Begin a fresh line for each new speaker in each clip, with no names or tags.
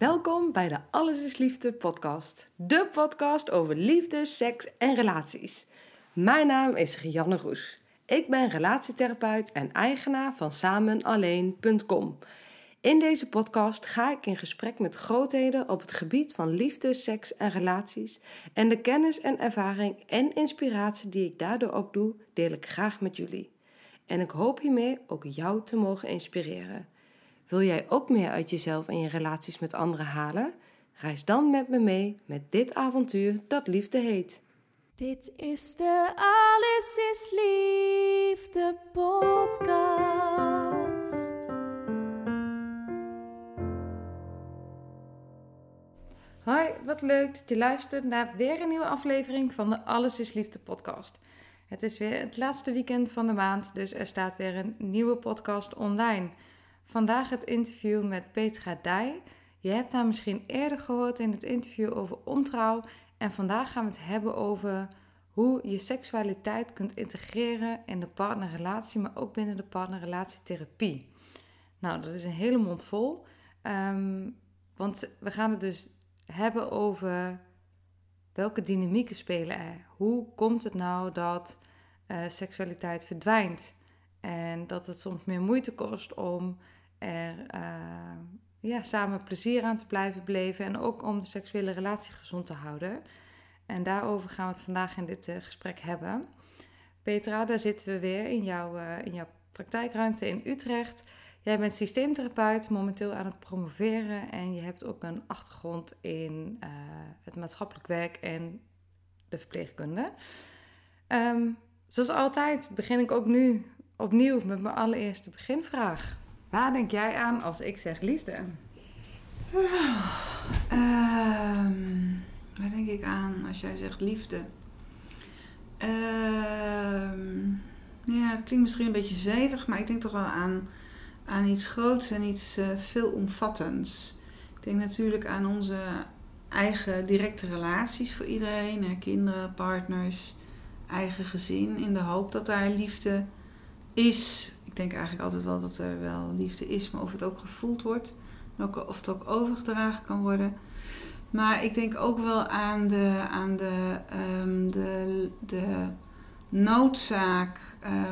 Welkom bij de Alles is Liefde podcast. De podcast over liefde, seks en relaties. Mijn naam is Rianne Roes. Ik ben relatietherapeut en eigenaar van samenalleen.com. In deze podcast ga ik in gesprek met grootheden op het gebied van liefde, seks en relaties. En de kennis en ervaring en inspiratie die ik daardoor opdoe, deel ik graag met jullie. En ik hoop hiermee ook jou te mogen inspireren. Wil jij ook meer uit jezelf en je relaties met anderen halen? Reis dan met me mee met dit avontuur dat liefde heet.
Dit is de Alles is Liefde podcast.
Hoi, wat leuk dat je luistert naar weer een nieuwe aflevering van de Alles is Liefde podcast. Het is weer het laatste weekend van de maand, dus er staat weer een nieuwe podcast online. Vandaag het interview met Petra Dij. Je hebt haar misschien eerder gehoord in het interview over ontrouw. En vandaag gaan we het hebben over hoe je seksualiteit kunt integreren in de partnerrelatie, maar ook binnen de partnerrelatietherapie. Nou, dat is een hele mond vol. Ehm, want we gaan het dus hebben over welke dynamieken spelen er. Hoe komt het nou dat eh, seksualiteit verdwijnt? En dat het soms meer moeite kost om er uh, ja, samen plezier aan te blijven beleven. En ook om de seksuele relatie gezond te houden. En daarover gaan we het vandaag in dit uh, gesprek hebben. Petra, daar zitten we weer in jouw, uh, in jouw praktijkruimte in Utrecht. Jij bent systeemtherapeut, momenteel aan het promoveren. En je hebt ook een achtergrond in het maatschappelijk werk en de verpleegkunde. Um, zoals altijd begin ik ook nu opnieuw met mijn allereerste beginvraag. Waar denk jij aan als ik zeg liefde?
Uh, waar denk ik aan als jij zegt liefde? Uh, ja, het klinkt misschien een beetje zevig, maar ik denk toch wel aan, aan iets groots en iets uh, veelomvattends. Ik denk natuurlijk aan onze eigen directe relaties voor iedereen, kinderen, partners, eigen gezin, in de hoop dat daar liefde is. Ik denk eigenlijk altijd wel dat er wel liefde is, maar of het ook gevoeld wordt, of het ook overgedragen kan worden. Maar ik denk ook wel aan de, aan de, um, de, de noodzaak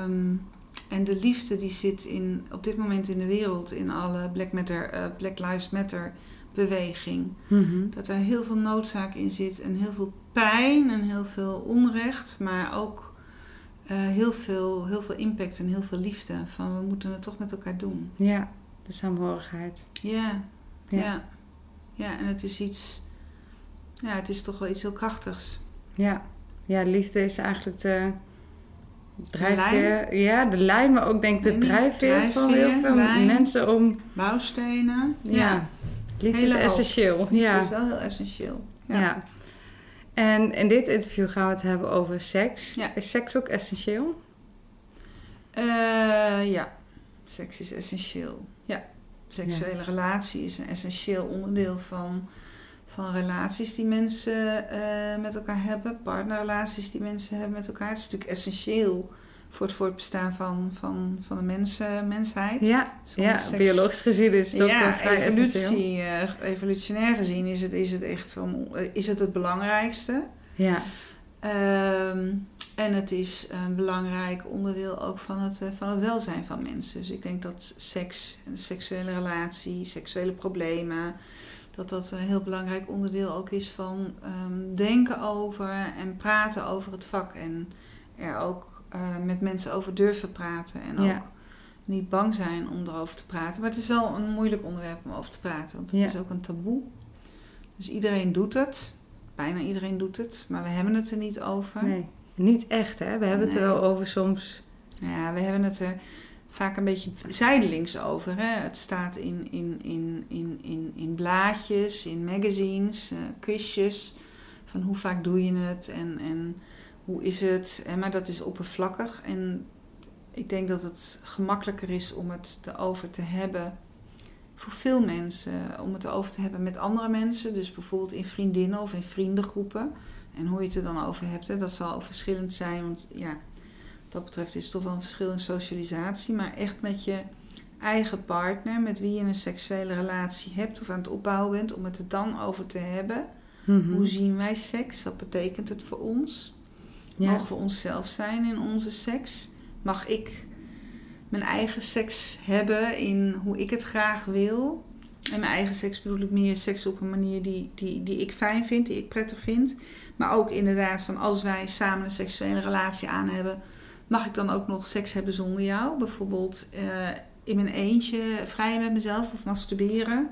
um, en de liefde die zit in, op dit moment in de wereld, in alle Black, Matter, uh, Black Lives Matter beweging. Mm-hmm. Dat er heel veel noodzaak in zit en heel veel pijn en heel veel onrecht, maar ook heel, veel, heel veel impact en heel veel liefde. Van we moeten het toch met elkaar doen.
Ja, de saamhorigheid.
Ja, ja. ja. ja en het is iets ja, het is toch wel iets heel krachtigs.
Ja, ja liefde is eigenlijk de drijfveer. Ja, de lijn, maar ook denk ik de drijfveer van heel veel lijn, mensen om...
Bouwstenen.
Ja, ja. liefde Hele is essentieel.
Ja. is wel heel essentieel.
Ja. ja. En in dit interview gaan we het hebben over seks. Ja. Is seks ook essentieel?
Uh, ja, seks is essentieel. Ja, seksuele relatie is een essentieel onderdeel van van relaties die mensen uh, met elkaar hebben, partnerrelaties die mensen hebben met elkaar. Het is natuurlijk essentieel voor het voortbestaan van, van, van de mensen, mensheid.
Ja, ja biologisch gezien is het ook
ja,
vrij
evolutie, uh, evolutionair gezien is het, is het echt van, is het, het belangrijkste.
Ja.
Um, en het is een belangrijk onderdeel ook van het, uh, van het welzijn van mensen. Dus ik denk dat seks, seksuele relatie, seksuele problemen, dat dat een heel belangrijk onderdeel ook is van um, denken over en praten over het vak. En er ook uh, met mensen over durven praten. En ja. ook niet bang zijn om erover te praten. Maar het is wel een moeilijk onderwerp om over te praten. Want het ja. is ook een taboe. Dus iedereen doet het. Bijna iedereen doet het. Maar we hebben het er niet over.
Nee, niet echt hè. We hebben het er wel over soms
ja, we hebben het er vaak een beetje zijdelings over. Hè? Het staat in, in, in, in, in, in blaadjes, in magazines, uh, quizjes. Van hoe vaak doe je het en, en hoe is het. En, maar dat is oppervlakkig. En ik denk dat het gemakkelijker is om het erover te hebben voor veel mensen. Om het erover te hebben met andere mensen. Dus bijvoorbeeld in vriendinnen of in vriendengroepen. En hoe je het er dan over hebt, hè, dat zal verschillend zijn. Want ja, wat dat betreft is het toch wel een verschil in socialisatie. Maar echt met je eigen partner, met wie je een seksuele relatie hebt of aan het opbouwen bent, om het er dan over te hebben.
Mhm.
Hoe zien wij seks? Wat betekent het voor ons?
Ja.
We onszelf zijn in onze seks? Mag ik mijn eigen seks hebben in hoe ik het graag wil? En mijn eigen seks bedoel ik meer seks op een manier die, die, die ik fijn vind, die ik prettig vind. Maar ook inderdaad van als wij samen een seksuele relatie aan hebben, mag ik dan ook nog seks hebben zonder jou? Bijvoorbeeld eh, in mijn eentje vrij met mezelf of masturberen.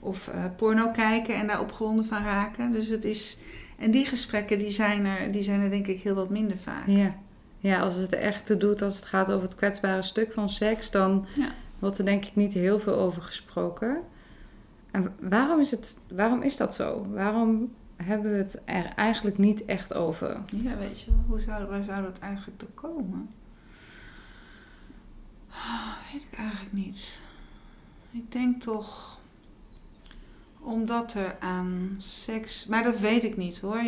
Of eh, porno kijken en daar opgewonden van raken. Dus het is... En die gesprekken die zijn, er, die zijn er denk ik heel wat minder vaak.
Ja. ja, als het er echt toe doet, als het gaat over het kwetsbare stuk van seks, dan
Ja.
wordt er denk ik niet heel veel over gesproken. En waarom is, het, waarom is dat zo? Waarom hebben we het er eigenlijk niet echt over?
Ja, weet je, hoe zou, waar zou dat eigenlijk toe komen? Ah, weet ik eigenlijk niet. Ik denk toch omdat er aan seks. Maar dat weet ik niet hoor.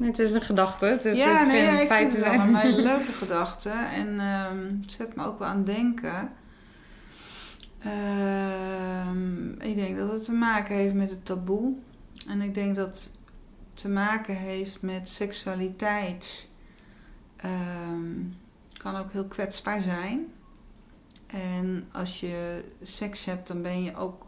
Het is een gedachte. Het, het
ja, nee, ja, ik vind het
zijn.
allemaal een leuke gedachte. En ehm, het zet me ook wel aan het denken. Ehm, ik denk dat het te maken heeft met het taboe. En ik denk dat het te maken heeft met seksualiteit. Ehm, kan ook heel kwetsbaar zijn. En als je seks hebt, dan ben je ook,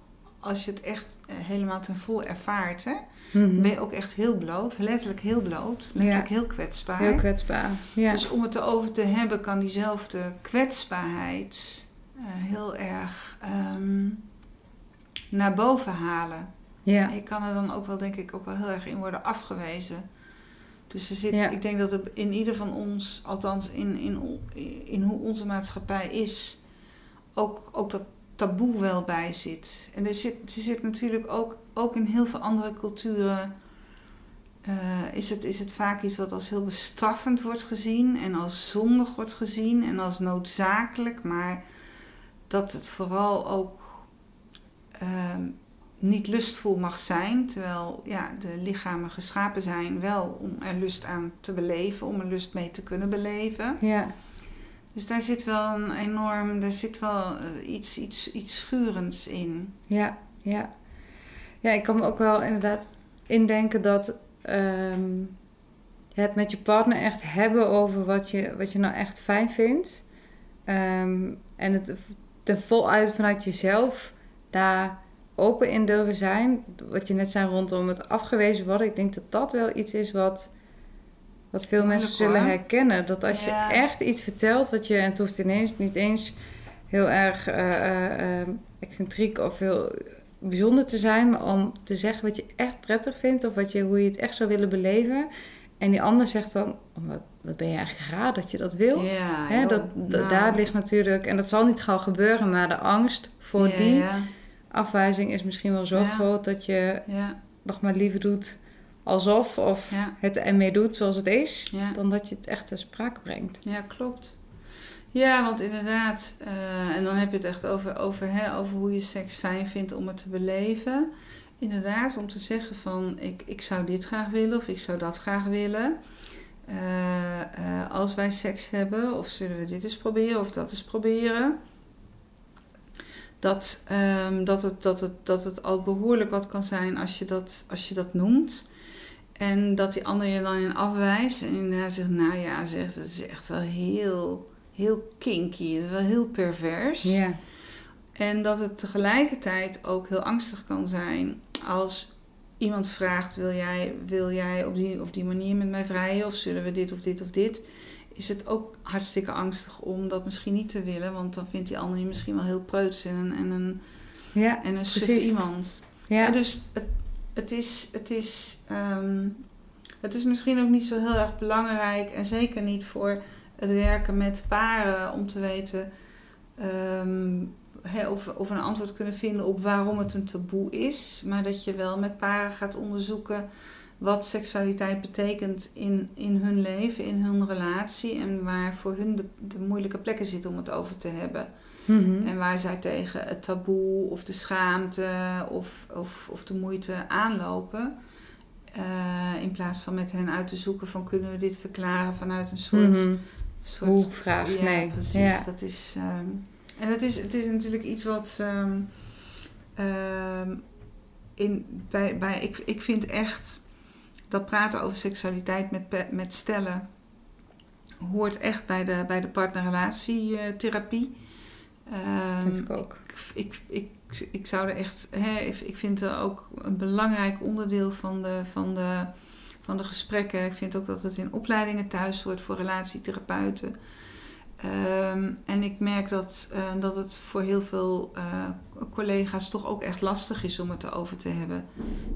als je het echt eh, helemaal ten vol ervaart, hè,
Mhm.
ben je ook echt heel bloot. Letterlijk heel bloot. Letterlijk heel kwetsbaar.
Heel kwetsbaar. Ja.
Dus om het erover te hebben, kan diezelfde kwetsbaarheid eh, heel erg ehm, naar boven halen.
ja.
En je kan er dan ook wel, denk ik, ook wel heel erg in worden afgewezen. Dus er zit,
Ja.
ik denk dat er in ieder van ons, althans in, in, in hoe onze maatschappij is, ook, ook dat taboe wel bij zit. En er zit, er zit natuurlijk ook, ook in heel veel andere culturen. eh, is, het, is het vaak iets wat als heel bestraffend wordt gezien en als zondig wordt gezien en als noodzakelijk, maar dat het vooral ook ehm, niet lustvol mag zijn, terwijl ja, de lichamen geschapen zijn wel om er lust aan te beleven, om er lust mee te kunnen beleven.
ja.
Dus daar zit wel een enorm, daar zit wel eh, iets, iets, iets schurends in.
Ja, ja. Ja, ik kan me ook wel inderdaad indenken dat ehm, het met je partner echt hebben over wat je, wat je nou echt fijn vindt. Ehm, en het er voluit vanuit jezelf daar open in durven zijn. Wat je net zei rondom het afgewezen worden. Ik denk dat dat wel iets is wat, wat veel mensen zullen herkennen. Dat als
Ja.
je echt iets vertelt wat je... En het hoeft ineens, niet eens heel erg eh, eh, eh, excentriek of heel bijzonder te zijn. Maar om te zeggen wat je echt prettig vindt. Of wat je, hoe je het echt zou willen beleven. En die ander zegt dan... oh, wat, wat ben je eigenlijk raar dat je dat wil?
Ja,
Hè, dat, da- Daar ligt natuurlijk... En dat zal niet gauw gebeuren. Maar de angst voor die afwijzing is misschien wel zo groot... dat je nog maar liever doet alsof... of
ja,
het ermee doet zoals het is...
ja.
dan dat je het echt ter sprake brengt.
Ja, klopt. Ja, want inderdaad, eh, en dan heb je het echt over, over, hè, over hoe je seks fijn vindt om het te beleven. Inderdaad, om te zeggen van ik, ik zou dit graag willen of ik zou dat graag willen. Eh, eh, als wij seks hebben, of zullen we dit eens proberen of dat eens proberen. Dat, ehm, dat, het, dat, het, dat het al behoorlijk wat kan zijn als je dat, als je dat noemt. En dat die ander je dan in afwijst en inderdaad zegt, nou ja, zegt, het is echt wel heel, heel kinky, het is wel heel pervers.
Ja,
En dat het tegelijkertijd ook heel angstig kan zijn als iemand vraagt, wil jij, wil jij op die of die manier met mij vrijen of zullen we dit of dit of dit? Is het ook hartstikke angstig om dat misschien niet te willen, want dan vindt die ander je misschien wel heel preuts en een, en een,
ja,
en een iemand.
ja.
Ja, dus het, het is, het, is, ehm, het is misschien ook niet zo heel erg belangrijk. En zeker niet voor het werken met paren om te weten ehm, of een antwoord kunnen vinden op waarom het een taboe is. Maar dat je wel met paren gaat onderzoeken wat seksualiteit betekent in, in hun leven, in hun relatie. En waar voor hun de, de moeilijke plekken zitten om het over te hebben.
Mhm.
En waar zij tegen het taboe of de schaamte of, of, of de moeite aanlopen. Eh, in plaats van met hen uit te zoeken van kunnen we dit verklaren vanuit een soort...
Mhm.
soort ja,
nee.
precies.
Ja.
Dat is, ehm, en het is, het is natuurlijk iets wat... ehm, ehm, in, bij, bij, ik, ik vind echt dat praten over seksualiteit met, met stellen... hoort echt bij de, bij de partnerrelatietherapie. Ehm,
Vind ik ook.
ik, ik, ik, ik zou er echt, hè, ik ik vind het ook een belangrijk onderdeel van de, van, de, van de gesprekken. Ik vind ook dat het in opleidingen thuis hoort voor relatietherapeuten. Ehm, en ik merk dat, eh, dat het voor heel veel eh, collega's toch ook echt lastig is om het erover te hebben.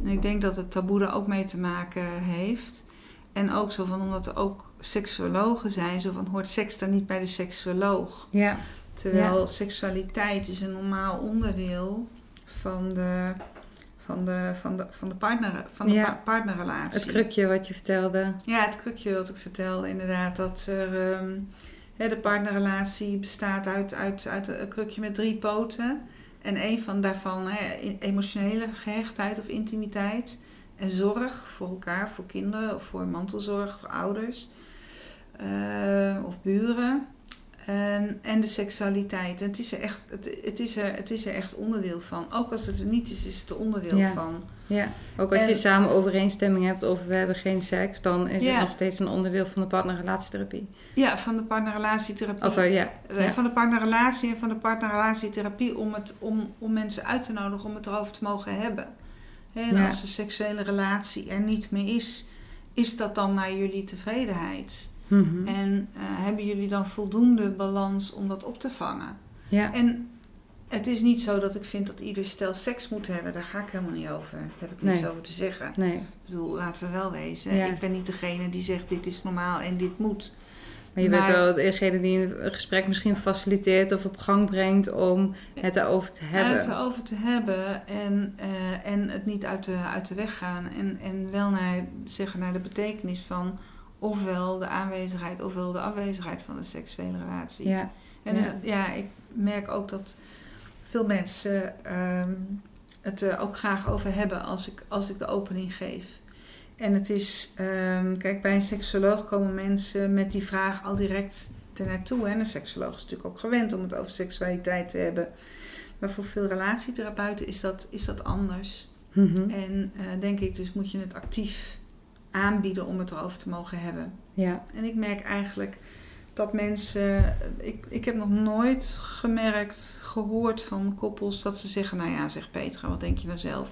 En ik denk dat het taboe er ook mee te maken heeft. En ook zo van, omdat er ook seksuologen zijn, zo van hoort seks dan niet bij de seksuoloog?
Ja.
Terwijl seksualiteit is een normaal onderdeel van de, van de, van de, van de, partner, van de
Ja.
pa- partnerrelatie.
Het krukje wat je vertelde.
Ja, het krukje wat ik vertelde, inderdaad. Dat er, ehm, hè, de partnerrelatie bestaat uit, uit, uit een krukje met drie poten. En een van daarvan, hè, e- emotionele gehechtheid of intimiteit. En zorg voor elkaar, voor kinderen of voor mantelzorg, voor ouders. eh, of buren. En, en de seksualiteit. En het is, er echt, het, het, is er, het is er echt onderdeel van. Ook als het er niet is, is het er onderdeel
Ja.
van.
Ja. Ook als
En-
je samen overeenstemming hebt over we hebben geen seks, dan is
Ja.
het nog steeds een onderdeel van de partnerrelatietherapie.
Ja, van de partnerrelatietherapie.
Of eh, ja.
Eh,
ja.
Van de partnerrelatie en van de partnerrelatietherapie om, het, om, om mensen uit te nodigen om het erover te mogen hebben. En als de seksuele relatie er niet meer is, is dat dan naar jullie tevredenheid?
Mhm.
En eh, hebben jullie dan voldoende balans om dat op te vangen?
ja.
En het is niet zo dat ik vind dat ieder stel seks moet hebben. Daar ga ik helemaal niet over. Daar heb ik niks
Nee.
over te zeggen.
Nee.
Ik bedoel, laten we wel wezen.
Ja.
Ik ben niet degene die zegt dit is normaal en dit moet.
Maar je bent wel degene die een gesprek misschien faciliteert of op gang brengt om het erover te hebben.
Het erover te hebben en, eh, en het niet uit de, uit de weg gaan. En, en wel naar, zeggen naar de betekenis van ofwel de aanwezigheid ofwel de afwezigheid van de seksuele relatie.
Ja.
En
Ja.
ja. ik merk ook dat veel mensen ehm, het er ook graag over hebben als ik, als ik de opening geef. En het is, ehm, kijk, bij een seksoloog komen mensen met die vraag al direct ernaartoe. En een seksoloog is natuurlijk ook gewend om het over seksualiteit te hebben. Maar voor veel relatietherapeuten is dat, is dat anders.
Mhm.
En eh, denk ik, dus moet je het actief aanbieden om het erover te mogen hebben.
Ja.
En ik merk eigenlijk dat mensen. Ik, ik heb nog nooit gemerkt, gehoord van koppels dat ze zeggen: Nou ja, zeg Petra, wat denk je nou zelf?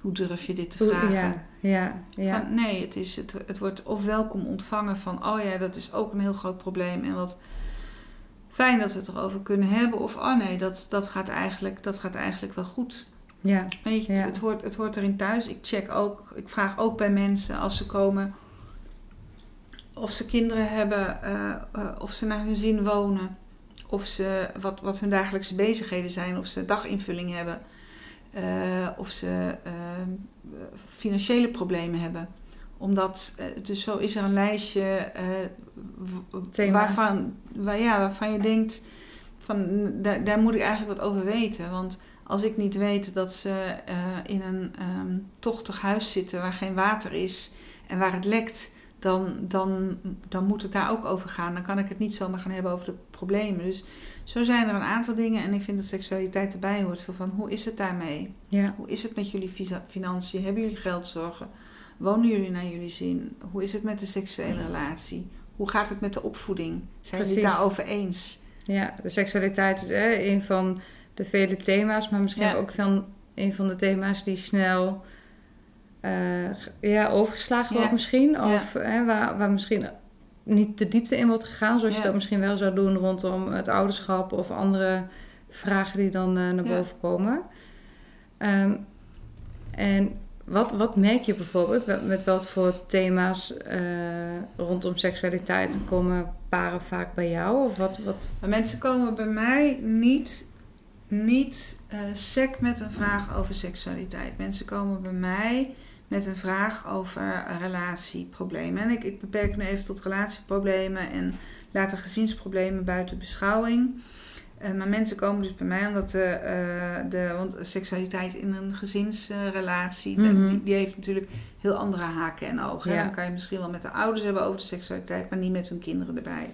Hoe durf je dit te vragen?
Ja. Ja. Ja.
Van, nee, het, is, het, het wordt of welkom ontvangen van: Oh ja, dat is ook een heel groot probleem. En wat fijn dat we het erover kunnen hebben. Of oh nee, dat, dat, gaat, eigenlijk, dat gaat eigenlijk wel goed.
Ja.
Weet je,
Ja.
het, het, hoort, het hoort erin thuis. Ik check ook, ik vraag ook bij mensen als ze komen of ze kinderen hebben, eh, eh, of ze naar hun zin wonen, of ze, wat, wat hun dagelijkse bezigheden zijn, of ze daginvulling hebben, eh, of ze eh, financiële problemen hebben. Omdat, dus zo is er een lijstje waarvan, waar, ja, waarvan je denkt, van, daar, daar moet ik eigenlijk wat over weten. Want als ik niet weet dat ze eh, in een ehm, tochtig huis zitten waar geen water is en waar het lekt, dan, dan, dan moet het daar ook over gaan. Dan kan ik het niet zomaar gaan hebben over de problemen. Dus zo zijn er een aantal dingen en ik vind dat seksualiteit erbij hoort. Van, hoe is het daarmee?
Ja.
Hoe is het met jullie financiën? Hebben jullie geldzorgen? Wonen jullie naar jullie zin? Hoe is het met de seksuele relatie? Hoe gaat het met de opvoeding? Zijn jullie het daarover eens?
Ja, de seksualiteit is hè, een van de vele thema's, maar misschien
Ja.
ook van een van de thema's die snel eh, ja, overgeslagen
Ja.
wordt misschien.
Ja.
Of hè, waar, waar misschien niet de diepte in wordt gegaan, zoals je dat misschien wel zou doen rondom het ouderschap of andere vragen die dan eh, naar boven komen. Ehm, en wat, wat merk je bijvoorbeeld? Met- wat voor thema's eh, rondom seksualiteit komen paren vaak bij jou? Of wat, wat?
Mensen komen bij mij niet, niet eh sec met een vraag over seksualiteit. Mensen komen bij mij met een vraag over relatieproblemen. En ik, ik beperk me even tot relatieproblemen en laat de gezinsproblemen buiten beschouwing. Eh, maar mensen komen dus bij mij omdat de, eh, de want seksualiteit in een gezinsrelatie,
Mhm.
die, die heeft natuurlijk heel andere haken en ogen.
Ja.
Dan kan je misschien wel met de ouders hebben over de seksualiteit, maar niet met hun kinderen erbij.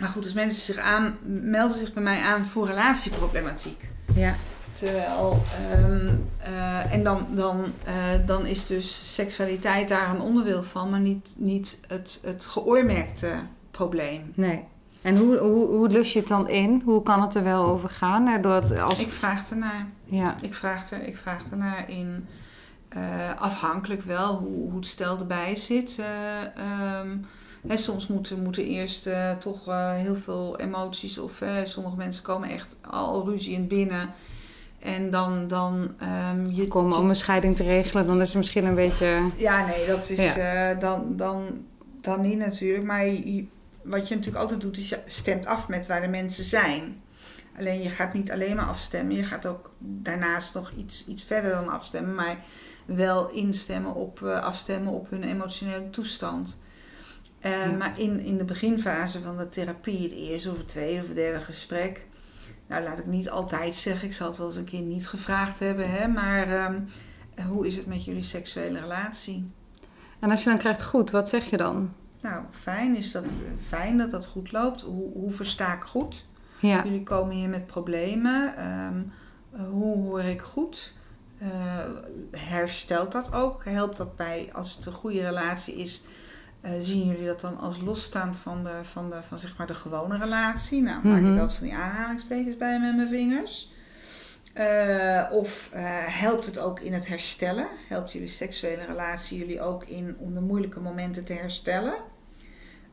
Maar goed, als mensen zich aan, melden zich bij mij aan voor relatieproblematiek.
Ja,
Terwijl, ehm, eh, en dan, dan, eh, dan is dus seksualiteit daar een onderdeel van, maar niet, niet het, het geoormerkte probleem.
nee. En hoe, hoe, hoe lus je het dan in? Hoe kan het er wel over gaan? Eh, als...
Ik vraag ernaar.
Ja,
Ik vraag, er, ik vraag ernaar in afhankelijk wel hoe, hoe het stel erbij zit. eh, soms moeten, moeten eerst eh, toch eh, heel veel emoties of sommige mensen komen echt al ruziend binnen. En dan, dan ehm, je
komen om een scheiding te regelen, dan is het misschien een beetje...
Ja, nee, dat is eh, dan, dan, dan niet natuurlijk. Maar je- wat je natuurlijk altijd doet, is je stemt af met waar de mensen zijn. Alleen je gaat niet alleen maar afstemmen. Je gaat ook daarnaast nog iets, iets verder dan afstemmen. Maar wel instemmen op, afstemmen op hun emotionele toestand. Eh,
Ja.
Maar in, in de beginfase van de therapie, het eerste of het tweede of het derde gesprek. Nou, laat ik niet altijd zeggen. Ik zal het wel eens een keer niet gevraagd hebben. Hè, maar ehm, hoe is het met jullie seksuele relatie?
En als je dan krijgt goed, wat zeg je dan?
Nou, fijn is dat, fijn dat dat goed loopt. Hoe, hoe versta ik goed?
Ja,
Jullie komen hier met problemen. Ehm, hoe hoor ik goed? Eh, herstelt dat ook? Helpt dat bij, als het een goede relatie is, eh, zien jullie dat dan als losstaand van, de, van, de, van zeg maar de gewone relatie? Nou, maak ik
Mhm.
wel eens van die aanhalingstekens bij met mijn vingers. Eh, of eh, helpt het ook in het herstellen? Helpt jullie seksuele relatie jullie ook in om de moeilijke momenten te herstellen?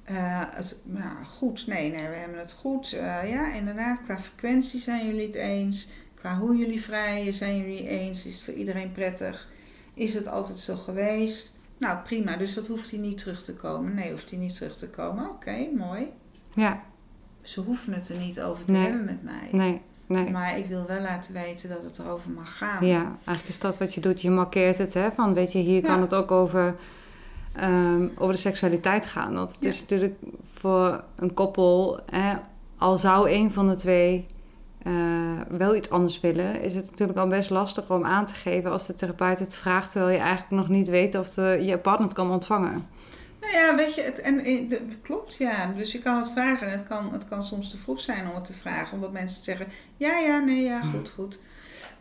Het, nou, goed, nee, nee, we hebben het goed. Ja, inderdaad, qua frequentie zijn jullie het eens. Qua hoe jullie vrijen zijn jullie eens. Is het voor iedereen prettig? Is het altijd zo geweest? Nou, prima. Dus dat hoeft hij niet terug te komen. Nee, hoeft hij niet terug te komen. Oké, mooi.
ja,
Ze hoeven het er niet over te
Nee.
hebben met mij.
nee, nee.
Maar ik wil wel laten weten dat het erover mag gaan.
Ja, eigenlijk is dat wat je doet. Je markeert het, hè? Van weet je, hier
Ja.
kan het ook over, ehm, over de seksualiteit gaan. Want het
Ja.
is natuurlijk voor een koppel, hè, al zou een van de twee eh, wel iets anders willen, is het natuurlijk al best lastig om aan te geven als de therapeut het vraagt, terwijl je eigenlijk nog niet weet of de, je partner het kan ontvangen.
Nou ja, weet je, het, en, en, de- klopt ja. Dus je kan het vragen en het kan, het kan soms te vroeg zijn om het te vragen. Omdat mensen zeggen, ja, ja, nee, ja, goed, goed.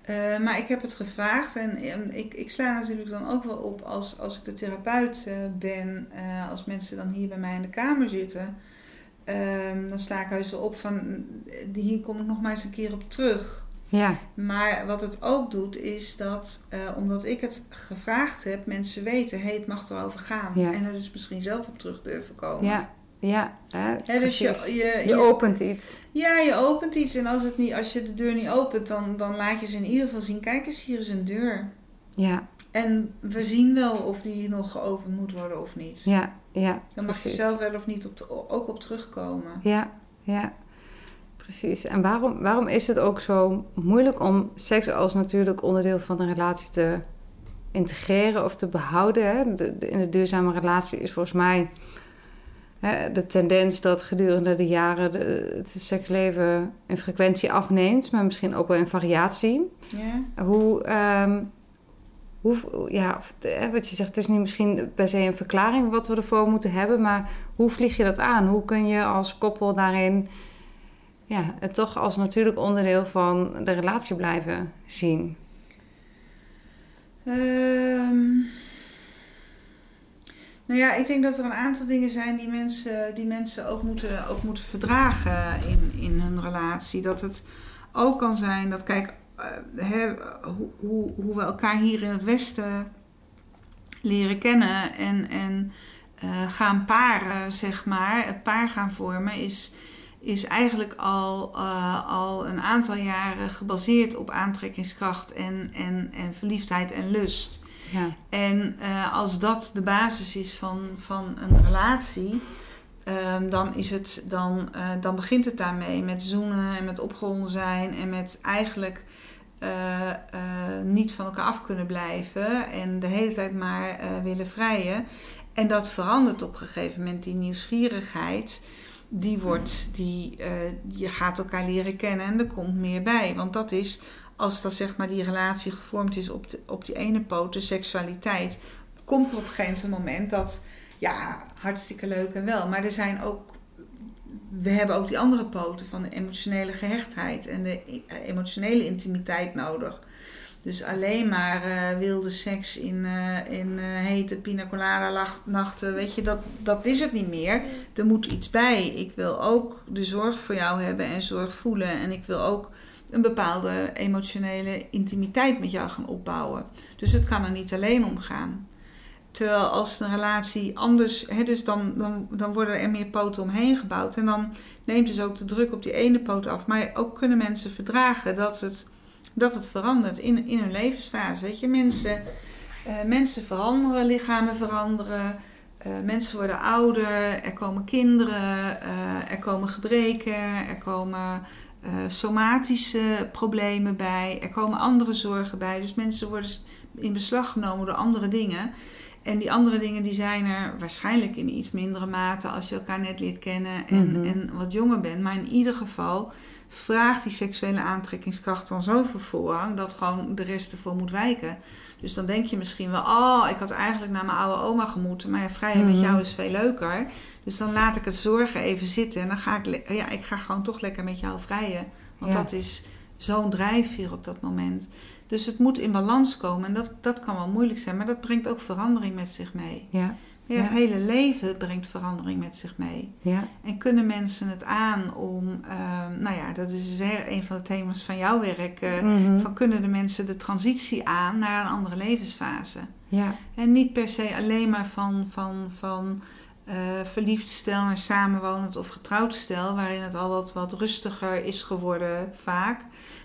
Eh, maar ik heb het gevraagd en, en ik, ik sla natuurlijk dan ook wel op als, als ik de therapeut eh, ben, eh, als mensen dan hier bij mij in de kamer zitten. Ehm, dan sla ik heus wel op van, hier kom ik nog maar eens een keer op terug.
Ja,
Maar wat het ook doet, is dat eh, omdat ik het gevraagd heb, mensen weten, hé, het mag erover gaan.
Ja.
En er dus misschien zelf op terug durven komen.
ja, ja. Hè,
dus je, je
je- opent iets.
ja, je opent iets. En als, het niet, als je de deur niet opent, dan, dan laat je ze in ieder geval zien. Kijk eens, hier is een deur.
Ja,
En we zien wel of die nog geopend moet worden of niet.
ja, ja.
Dan mag je zelf wel of niet op de- ook op terugkomen.
Ja, ja, precies. En waarom, waarom is het ook zo moeilijk om seks als natuurlijk onderdeel van een relatie te integreren of te behouden? Hè? De- de- in de duurzame relatie is volgens mij hè, de tendens dat gedurende de jaren de, het seksleven in frequentie afneemt, maar misschien ook wel in variatie.
Ja?
Hoe, ehm, hoe ja, wat je zegt, het is niet misschien per se een verklaring wat we ervoor moeten hebben, maar hoe vlieg je dat aan? Hoe kun je als koppel daarin ja, het toch als natuurlijk onderdeel van de relatie blijven zien?
Ehm, nou ja, ik denk dat er een aantal dingen zijn die mensen, die mensen ook, moeten, ook moeten verdragen in, in hun relatie. Dat het ook kan zijn dat, kijk, eh, hè, hoe, hoe, hoe we elkaar hier in het Westen leren kennen en, en eh, gaan paren, zeg maar, het paar gaan vormen, is, is eigenlijk al, eh, al een aantal jaren gebaseerd op aantrekkingskracht en, en, en verliefdheid en lust.
Ja.
En als dat de basis is van, van een relatie, ehm, dan, is het, dan, dan begint het daarmee met zoenen en met opgewonden zijn en met eigenlijk eh, eh, niet van elkaar af kunnen blijven en de hele tijd maar eh, willen vrijen. En dat verandert op een gegeven moment, die nieuwsgierigheid. Die wordt, die, je gaat elkaar leren kennen en er komt meer bij. Want dat is, als dat zeg maar die relatie gevormd is op, de, op die ene poot, de seksualiteit, komt er op een gegeven moment dat, ja, hartstikke leuk en wel. Maar er zijn ook, we hebben ook die andere poten van de emotionele gehechtheid en de i- emotionele intimiteit nodig. Dus alleen maar eh, wilde seks in, eh, in eh, hete pina colada lach- nachten, weet je, dat, dat is het niet meer. Er moet iets bij. Ik wil ook de zorg voor jou hebben en zorg voelen. En ik wil ook een bepaalde emotionele intimiteit met jou gaan opbouwen. Dus het kan er niet alleen om gaan. Terwijl als een relatie anders, hè, dus dan, dan, dan worden er meer poten omheen gebouwd. En dan neemt dus ook de druk op die ene poot af. Maar ook kunnen mensen verdragen dat het, dat het verandert in, in hun levensfase. Weet je, mensen, eh, mensen veranderen, lichamen veranderen. eh, mensen worden ouder, er komen kinderen, eh, er komen gebreken, er komen eh, somatische problemen bij, er komen andere zorgen bij. Dus mensen worden in beslag genomen door andere dingen. En die andere dingen die zijn er waarschijnlijk in iets mindere mate als je elkaar net leert kennen en,
Mhm.
en wat jonger bent. Maar in ieder geval vraagt die seksuele aantrekkingskracht dan zoveel voorrang dat gewoon de rest ervoor moet wijken. Dus dan denk je misschien wel, oh, ik had eigenlijk naar mijn oude oma gemoeten, maar ja, vrijen met
Mhm.
jou is veel leuker. Dus dan laat ik het zorgen even zitten en dan ga ik, ja, ik ga gewoon toch lekker met jou vrijen. Want
Ja.
dat is zo'n drijfveer op dat moment. Dus het moet in balans komen en dat, dat kan wel moeilijk zijn, maar dat brengt ook verandering met zich mee.
Ja,
Ja, het
Ja.
hele leven brengt verandering met zich mee.
ja,
En kunnen mensen het aan om, ehm, nou ja, dat is weer een van de thema's van jouw werk. eh,
Mhm.
Van kunnen de mensen de transitie aan naar een andere levensfase?
ja,
En niet per se alleen maar van, van, van eh, verliefd stel naar samenwonend of getrouwd stel, waarin het al wat, wat rustiger is geworden vaak.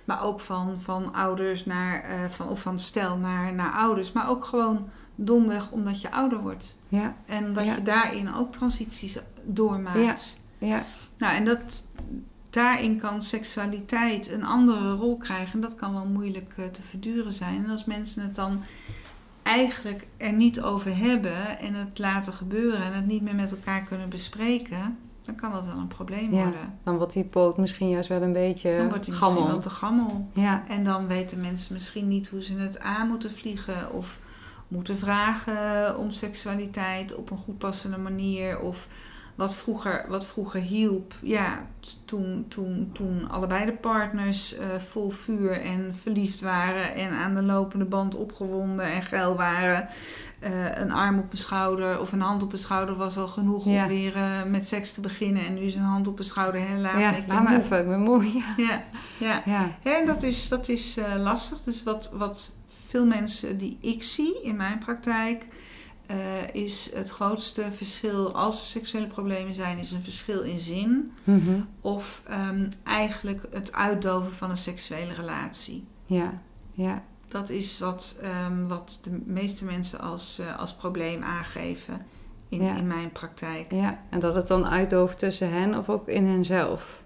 Maar ook van, van ouders naar, eh, van, of van stel naar, naar ouders. Maar ook gewoon domweg omdat je ouder wordt.
ja,
En dat
Ja.
je daarin ook transities doormaakt.
ja,
Nou, en dat, daarin kan seksualiteit een andere rol krijgen. En dat kan wel moeilijk eh, te verduren zijn. En als mensen het dan eigenlijk er niet over hebben en het laten gebeuren en het niet meer met elkaar kunnen bespreken, dan kan dat wel een probleem
Ja.
worden.
Dan wordt die poot misschien juist wel een beetje
Dan wordt hij
gammel.
misschien wel te gammel.
Ja,
En dan weten mensen misschien niet hoe ze het aan moeten vliegen of moeten vragen om seksualiteit op een goed passende manier. Of wat vroeger, wat vroeger hielp, ja, toen, toen, toen allebei de partners eh, vol vuur en verliefd waren en aan de lopende band opgewonden en geil waren. eh, een arm op een schouder of een hand op een schouder was al genoeg
Ja.
om weer eh, met seks te beginnen. En nu is een hand op een schouder, hè, laat
ja laat me even, ik ben moe. Ja,
Ja, ja.
ja,
En dat is, dat is lastig. Dus wat, wat veel mensen die ik zie in mijn praktijk, eh, is het grootste verschil als er seksuele problemen zijn, is een verschil in zin.
Mhm.
Of ehm, eigenlijk het uitdoven van een seksuele relatie.
ja, ja,
Dat is wat, ehm, wat de meeste mensen als, eh, als probleem aangeven in,
Ja.
in mijn praktijk.
ja. En dat het dan uitdooft tussen hen of ook in henzelf.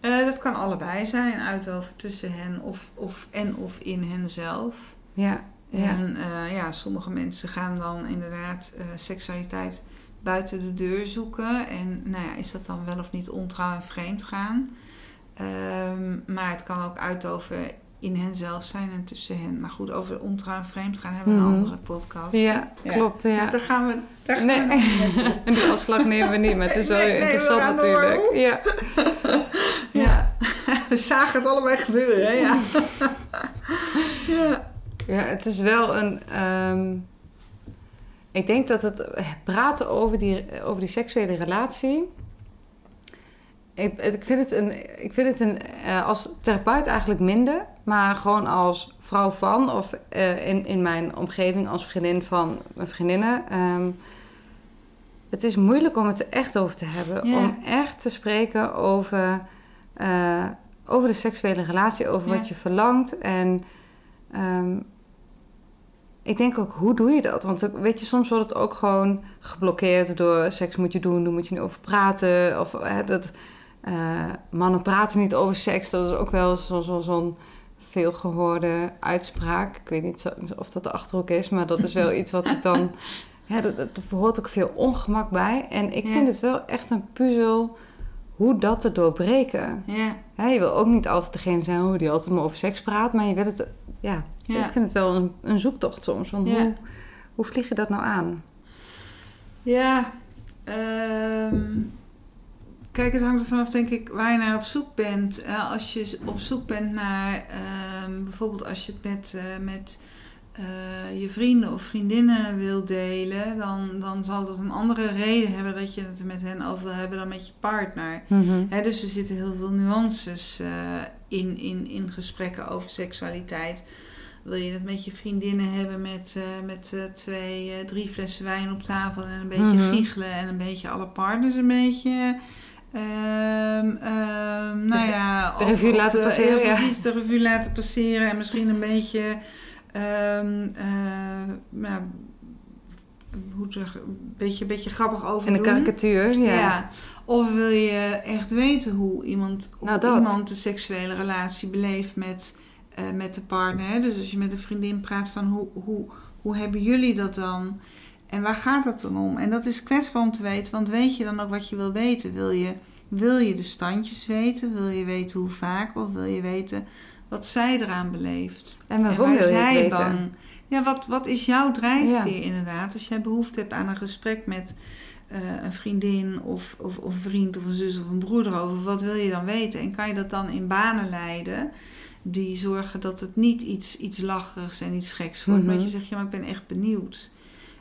Eh, dat kan allebei zijn, uitdoven tussen hen of, of, en of in henzelf.
Ja, ja,
En eh, ja, sommige mensen gaan dan inderdaad eh, seksualiteit buiten de deur zoeken. En nou ja, is dat dan wel of niet ontrouw en vreemd gaan? Ehm, maar het kan ook uitover in henzelf zijn en tussen hen. Maar goed, over ontrouw en vreemd gaan hebben we
Mhm.
een andere podcast.
ja,
Ja.
klopt.
Dus
Ja.
daar gaan we, daar gaan
Nee.
we.
En die afslag nemen we niet, maar het is wel
Nee, nee, we
interessant natuurlijk. Ja.
Ja. we zagen het allebei gebeuren, hè? Ja. ja.
Het is wel een. ehm, ik denk dat het praten over die, over die seksuele relatie. Ik, ik vind het, een, ik vind het een, eh, als therapeut eigenlijk minder, maar gewoon als vrouw van of eh, in, in mijn omgeving als vriendin van mijn vriendinnen. ehm, het is moeilijk om het er echt over te hebben.
Ja.
Om echt te spreken over, eh, over de seksuele relatie, over
Ja.
wat je verlangt. En ehm, ik denk ook, hoe doe je dat? Want weet je, soms wordt het ook gewoon geblokkeerd door seks moet je doen, daar moet je niet over praten. Of hè, dat eh, mannen praten niet over seks. Dat is ook wel zo- zo- zo'n veelgehoorde uitspraak. Ik weet niet zo- of dat de achterhoek is, maar dat is wel iets wat ik dan... Ja, dat, dat, er hoort ook veel ongemak bij. En ik
Ja.
vind het wel echt een puzzel hoe dat te doorbreken.
Ja,
je wil ook niet altijd degene zijn hoe die altijd maar over seks praat, maar je wil het... Ja,
Ja.
ik vind het wel een, een zoektocht soms. Van
Ja.
hoe, hoe vlieg je dat nou aan?
ja. ehm, kijk, het hangt er vanaf, denk ik, waar je naar op zoek bent. Eh, als je op zoek bent naar, ehm, bijvoorbeeld als je het met, eh, met eh, je vrienden of vriendinnen wil delen, dan, dan zal dat een andere reden hebben dat je het er met hen over wil hebben dan met je partner. Hè, dus er zitten heel veel nuances eh, in, in, in gesprekken over seksualiteit. Wil je het met je vriendinnen hebben met, eh, met twee, drie flessen wijn op tafel en een beetje
Mhm.
giechelen en een beetje alle partners een beetje. em, nou ja,
de revue laten
de-
passeren, ja.
Precies, de revue laten passeren en misschien een beetje. Nou, hoe zeg, een beetje, beetje grappig over
En de karikatuur, ja.
Ja. Of wil je echt weten hoe iemand,
Nou, dat.
iemand de seksuele relatie beleeft met, eh, met de partner. Dus als je met een vriendin praat van hoe, hoe, hoe hebben jullie dat dan? En waar gaat het dan om? En dat is kwetsbaar om te weten, want weet je dan ook wat je wil weten? Wil je, wil je de standjes weten? Wil je weten hoe vaak? Of wil je weten wat zij eraan beleeft?
En waarom
en waar
wil je het
zij
weten?
dan- ja, wat, wat is jouw drijfveer
Ja.
inderdaad? Als jij behoefte hebt aan een gesprek met eh, een vriendin of, of, of een vriend of een zus of een broeder over, wat wil je dan weten? En kan je dat dan in banen leiden die zorgen dat het niet iets, iets lacherigs en iets geks wordt, maar
Mhm.
dat je zegt, ja, maar ik ben echt benieuwd.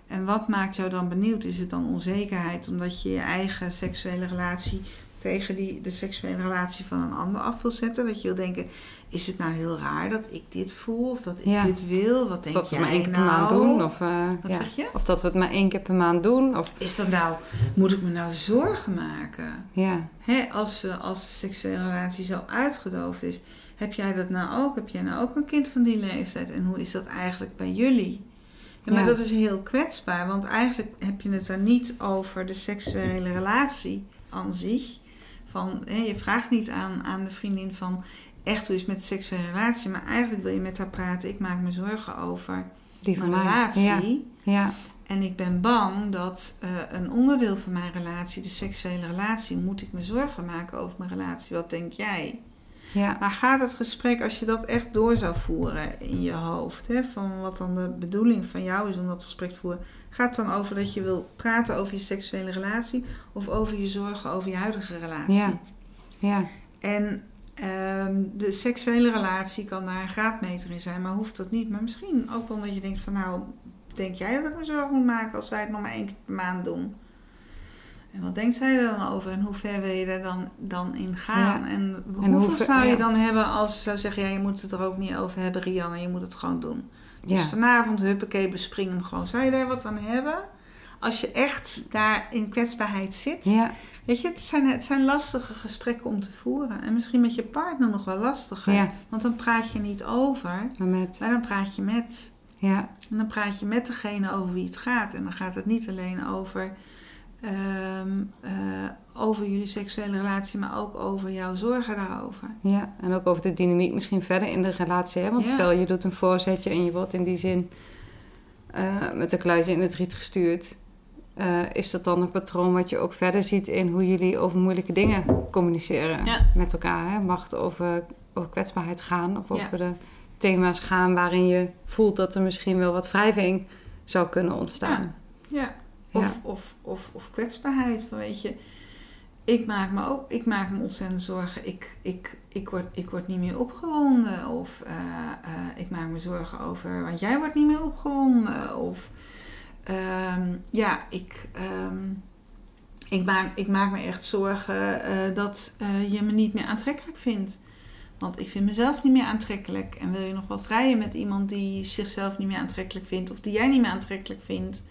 En wat maakt jou dan benieuwd? Is het dan onzekerheid omdat je je eigen seksuele relatie tegen die, de seksuele relatie van een ander af wil zetten? Dat je wil denken, is het nou heel raar dat ik dit voel of dat ik
Ja.
dit wil? Wat denk
dat we
jij
het maar één keer
nou?
per maand doen. Of, eh,
Wat
ja.
zeg je?
of dat we het maar één keer per maand doen. Of,
Is dat nou, moet ik me nou zorgen maken?
ja.
Hè, als, we, als de seksuele relatie zo uitgedoofd is, heb jij dat nou ook? Heb jij nou ook een kind van die leeftijd? En hoe is dat eigenlijk bij jullie? Ja, maar dat is heel kwetsbaar, want eigenlijk heb je het dan niet over de seksuele relatie aan zich. Van, hè, je vraagt niet aan, aan de vriendin van echt hoe is het met de seksuele relatie, maar eigenlijk wil je met haar praten. Ik maak me zorgen over
Die
mijn
mij.
relatie.
Ja. ja.
En ik ben bang dat eh, een onderdeel van mijn relatie, de seksuele relatie, moet ik me zorgen maken over mijn relatie. Wat denk jij?
Ja.
Maar gaat het gesprek, als je dat echt door zou voeren in je hoofd, hè, van wat dan de bedoeling van jou is om dat gesprek te voeren, gaat het dan over dat je wil praten over je seksuele relatie of over je zorgen over je huidige relatie?
Ja. ja.
En ehm, de seksuele relatie kan daar een graadmeter in zijn, maar hoeft dat niet. Maar misschien ook wel dat je denkt van nou, denk jij dat ik me zorgen moet maken als wij het nog maar één keer per maand doen? En wat denkt zij er dan over en hoe ver wil je er dan, dan in gaan?
Ja.
En,
En
hoeveel zou je
ja.
dan hebben als ze zou zeggen, ja, je moet het er ook niet over hebben, Rianne, je moet het gewoon doen. Dus vanavond, huppakee, bespring hem gewoon. Zou je daar wat aan hebben? Als je echt daar in kwetsbaarheid zit.
ja.
Weet je, het zijn, het zijn lastige gesprekken om te voeren. En misschien met je partner nog wel lastiger.
Ja.
Want dan praat je niet over,
Maar met.
maar dan praat je met.
Ja.
En dan praat je met degene over wie het gaat. En dan gaat het niet alleen over, ehm, eh, over jullie seksuele relatie, maar ook over jouw zorgen daarover.
Ja, en ook over de dynamiek misschien verder in de relatie. Hè? Want
Ja.
stel je doet een voorzetje en je wordt in die zin eh, met een kluitje in het riet gestuurd. Eh, is dat dan een patroon wat je ook verder ziet in hoe jullie over moeilijke dingen communiceren
Ja.
met elkaar? Hè? Mag het over, over kwetsbaarheid gaan of
Ja.
over de thema's gaan waarin je voelt dat er misschien wel wat wrijving zou kunnen ontstaan?
Ja. Of,
Ja.
of, of, of kwetsbaarheid. Van weet je, ik maak me ook ik maak me ontzettend zorgen. Ik, ik, ik, word, ik word niet meer opgewonden. Of eh, eh, ik maak me zorgen over, want jij wordt niet meer opgewonden. Of ehm, ja, ik, ehm, ik, maak, ik maak me echt zorgen eh, dat je me niet meer aantrekkelijk vindt. Want ik vind mezelf niet meer aantrekkelijk. En wil je nog wel vrijen met iemand die zichzelf niet meer aantrekkelijk vindt, of die jij niet meer aantrekkelijk vindt?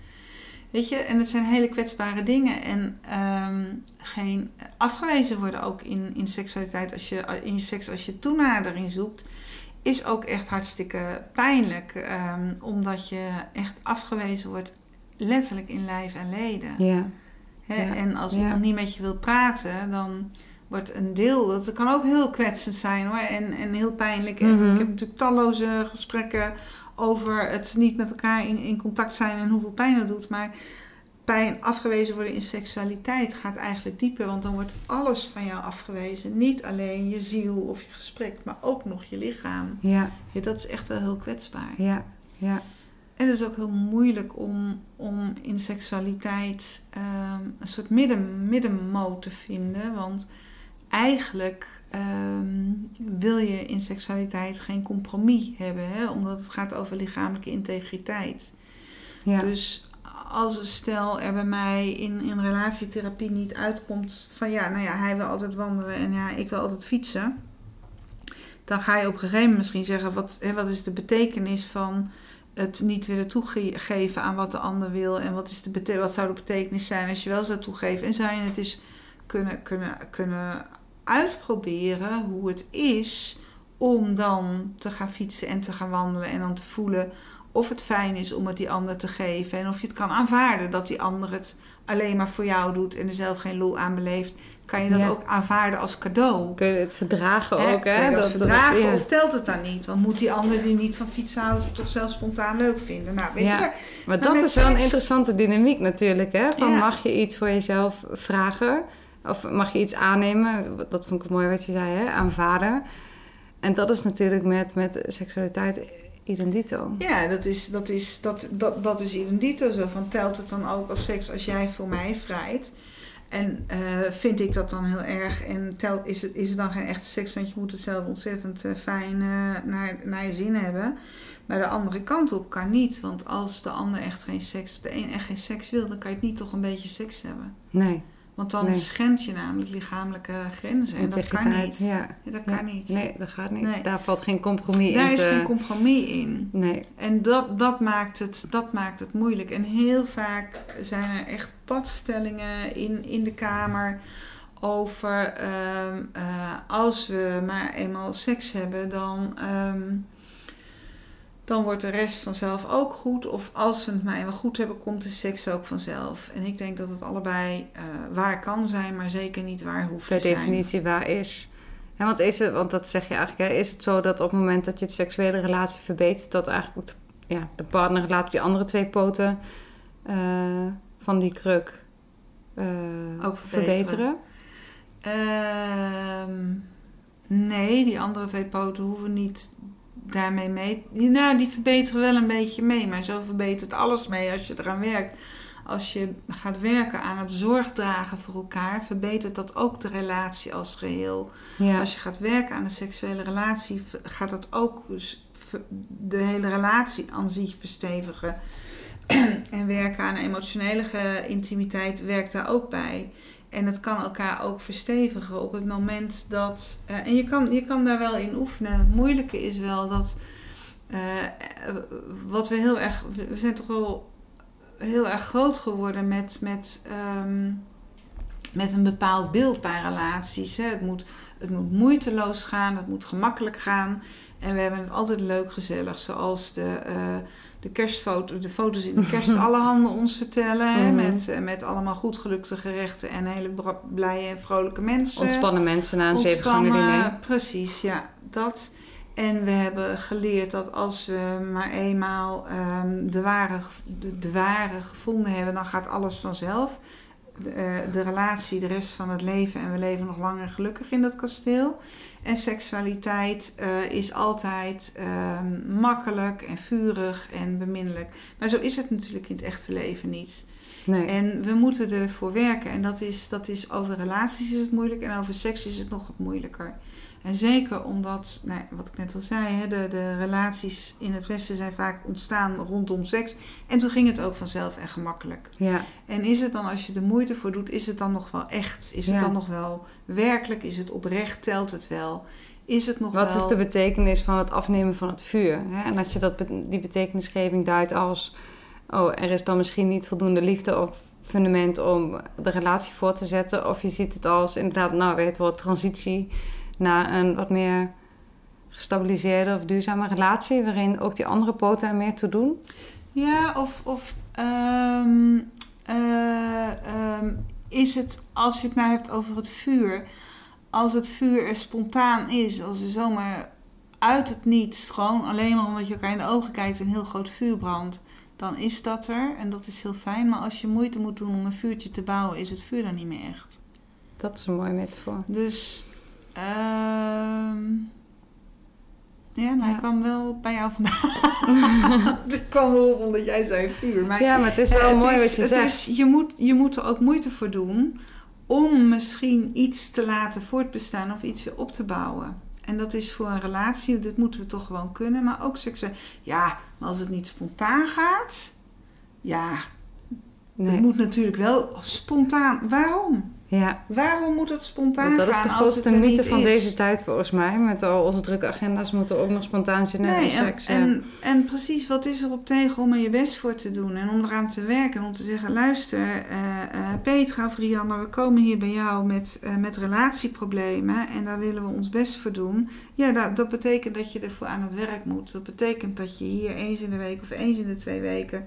Weet je, en het zijn hele kwetsbare dingen. En ehm, geen afgewezen worden ook in, in seksualiteit, als je, in je seks, als je toenadering zoekt, is ook echt hartstikke pijnlijk. ehm, omdat je echt afgewezen wordt, letterlijk in lijf en leden.
Ja.
En als
Ja.
iemand niet met je wil praten, dan wordt een deel, dat kan ook heel kwetsend zijn hoor, en, en heel pijnlijk. En
Mhm.
ik heb natuurlijk talloze gesprekken over het niet met elkaar in, in contact zijn en hoeveel pijn dat doet. Maar pijn afgewezen worden in seksualiteit gaat eigenlijk dieper, want dan wordt alles van jou afgewezen. Niet alleen je ziel of je gesprek, maar ook nog je lichaam.
Ja.
Ja, dat is echt wel heel kwetsbaar.
Ja. Ja.
En het is ook heel moeilijk om, om in seksualiteit ehm, een soort midden, middenmoot te vinden. Want eigenlijk ehm, wil je in seksualiteit geen compromis hebben, hè? omdat het gaat over lichamelijke integriteit.
Ja.
Dus als een stel er bij mij in, in relatietherapie niet uitkomt van ja, nou ja, hij wil altijd wandelen en ja, ik wil altijd fietsen. Dan ga je op een gegeven moment misschien zeggen, wat, hè, wat is de betekenis van het niet willen toegeven aan wat de ander wil. En wat, is de wat zou de betekenis zijn als je wel zou toegeven. En zou je het eens kunnen, kunnen, kunnen uitproberen hoe het is om dan te gaan fietsen en te gaan wandelen. En dan te voelen of het fijn is om het die ander te geven. En of je het kan aanvaarden dat die ander het alleen maar voor jou doet en er zelf geen lol aan beleeft. Kan je dat
Ja.
ook aanvaarden als cadeau?
Kun je het verdragen
Hè,
ook, hè?
dat
Dat-
verdragen
ja.
of telt het dan niet? Want moet die ander die niet van fietsen houdt het toch zelf spontaan leuk vinden? Nou, weet
Ja.
je, daar-
Maar
Maar
dat is wel een interessante dynamiek natuurlijk, hè? Van mag je iets voor jezelf vragen? Of mag je iets aannemen? Dat vond ik mooi wat je zei, hè? Aanvaarden. En dat is natuurlijk met, met seksualiteit idem dito.
Ja, dat is, dat is, dat, dat, dat is zo. Van telt het dan ook als seks als jij voor mij vrijt? En eh, vind ik dat dan heel erg? En telt, is, het, is het dan geen echte seks? Want je moet het zelf ontzettend eh, fijn eh, naar, naar je zin hebben. Maar de andere kant op kan niet. Want als de ander echt geen seks, de een echt geen seks wil, dan kan je het niet toch een beetje seks hebben.
Nee,
Want dan
Nee.
schend je namelijk lichamelijke grenzen. En dat kan niet.
Ja.
Ja, dat
Ja.
kan niet.
Nee, dat gaat niet.
Nee.
Daar valt geen compromis
Daar
in.
is
te-
geen compromis in.
Nee,
En dat, dat, maakt het, dat maakt het moeilijk. En heel vaak zijn er echt padstellingen in, in de kamer over ehm, eh, als we maar eenmaal seks hebben, dan, ehm, dan wordt de rest vanzelf ook goed. Of als we het maar eenmaal goed hebben, komt de seks ook vanzelf. En ik denk dat het allebei eh, waar kan zijn, maar zeker niet waar hoeft
per
te zijn.
definitie waar is. Ja, want, is het, want dat zeg je eigenlijk, hè, is het zo dat op het moment dat je de seksuele relatie verbetert, dat eigenlijk ook de, ja, de partner laat die andere twee poten eh, van die kruk eh,
Ook verbeteren. Ehm, nee, die andere twee poten hoeven niet daarmee mee. Nou, die verbeteren wel een beetje mee, maar zo verbetert alles mee als je eraan werkt. Als je gaat werken aan het zorgdragen voor elkaar, verbetert dat ook de relatie als geheel.
Ja,
Als je gaat werken aan een seksuele relatie, gaat dat ook de hele relatie aan zich verstevigen. en werken aan emotionele intimiteit werkt daar ook bij. En het kan elkaar ook verstevigen op het moment dat. eh, en je kan, je kan daar wel in oefenen. Het moeilijke is wel dat. eh, eh, wat we heel erg. We zijn toch wel heel erg groot geworden met. met ehm, met een bepaald beeld bij relaties. Hè. Het, moet, het moet moeiteloos gaan, het moet gemakkelijk gaan. En we hebben het altijd leuk gezellig. Zoals de, eh, de kerstfoto, de foto's in de kerst alle handen ons vertellen. Hè,
Mhm.
met, eh, met allemaal goed gelukte gerechten en hele blije en vrolijke mensen.
ontspannen mensen na een zeven gangen
Ontspannen,
diner.
Precies, ja. Dat. En we hebben geleerd dat als we maar eenmaal ehm, de, ware, de ware gevonden hebben, dan gaat alles vanzelf. De, eh, de relatie, de rest van het leven en we leven nog lang en gelukkig in dat kasteel. En seksualiteit eh, is altijd ehm, makkelijk en vurig en beminnelijk. Maar zo is het natuurlijk in het echte leven niet.
Nee.
En we moeten ervoor werken. En dat is, dat is over relaties is het moeilijk en over seks is het nog wat moeilijker. En zeker omdat, nou, wat ik net al zei, hè, de, de relaties in het Westen zijn vaak ontstaan rondom seks. En toen ging het ook vanzelf en gemakkelijk.
Ja,
En is het dan, als je er moeite voor doet, is het dan nog wel echt? Is het dan nog wel werkelijk? Is het oprecht? Telt het wel? Is het nog
wat
wel...
is de betekenis van het afnemen van het vuur? Hè? En als je dat, die betekenisgeving duidt als oh, er is dan misschien niet voldoende liefde of fundament om de relatie voor te zetten. Of je ziet het als inderdaad, nou weet wel, transitie naar een wat meer gestabiliseerde of duurzame relatie, waarin ook die andere poten er meer toe doen.
Ja, of, of ehm, eh, ehm, is het, als je het nou hebt over het vuur, als het vuur er spontaan is, als er zomaar uit het niets, gewoon alleen maar omdat je elkaar in de ogen kijkt, een heel groot vuur brandt, dan is dat er en dat is heel fijn. Maar als je moeite moet doen om een vuurtje te bouwen, is het vuur dan niet meer echt.
Dat is een mooie metafoor.
Dus, ehm ja, maar
Ja.
hij kwam wel bij jou vandaan. Het kwam wel omdat jij zei vuur. Maar
Ja, maar het is wel mooi wat je
het
zegt.
Is, je, moet, je moet er ook moeite voor doen om misschien iets te laten voortbestaan of iets weer op te bouwen. En dat is voor een relatie, dit moeten we toch gewoon kunnen, maar ook seksueel. Ja, maar als het niet spontaan gaat, ja,
Nee.
het moet natuurlijk wel spontaan. Waarom?
Ja,
Waarom moet het spontaan
want dat is
gaan
de grootste mythe van
is?
deze tijd volgens mij. Met al onze drukke agenda's moeten ook nog spontaan zijn
Nee, en,
seks. ja.
en, en precies, wat is er op tegen om er je best voor te doen en om eraan te werken en om te zeggen: luister, eh, eh, Petra of Rianne, we komen hier bij jou met, eh, met relatieproblemen en daar willen we ons best voor doen. Ja, dat, dat betekent dat je ervoor aan het werk moet. Dat betekent dat je hier eens in de week of eens in de twee weken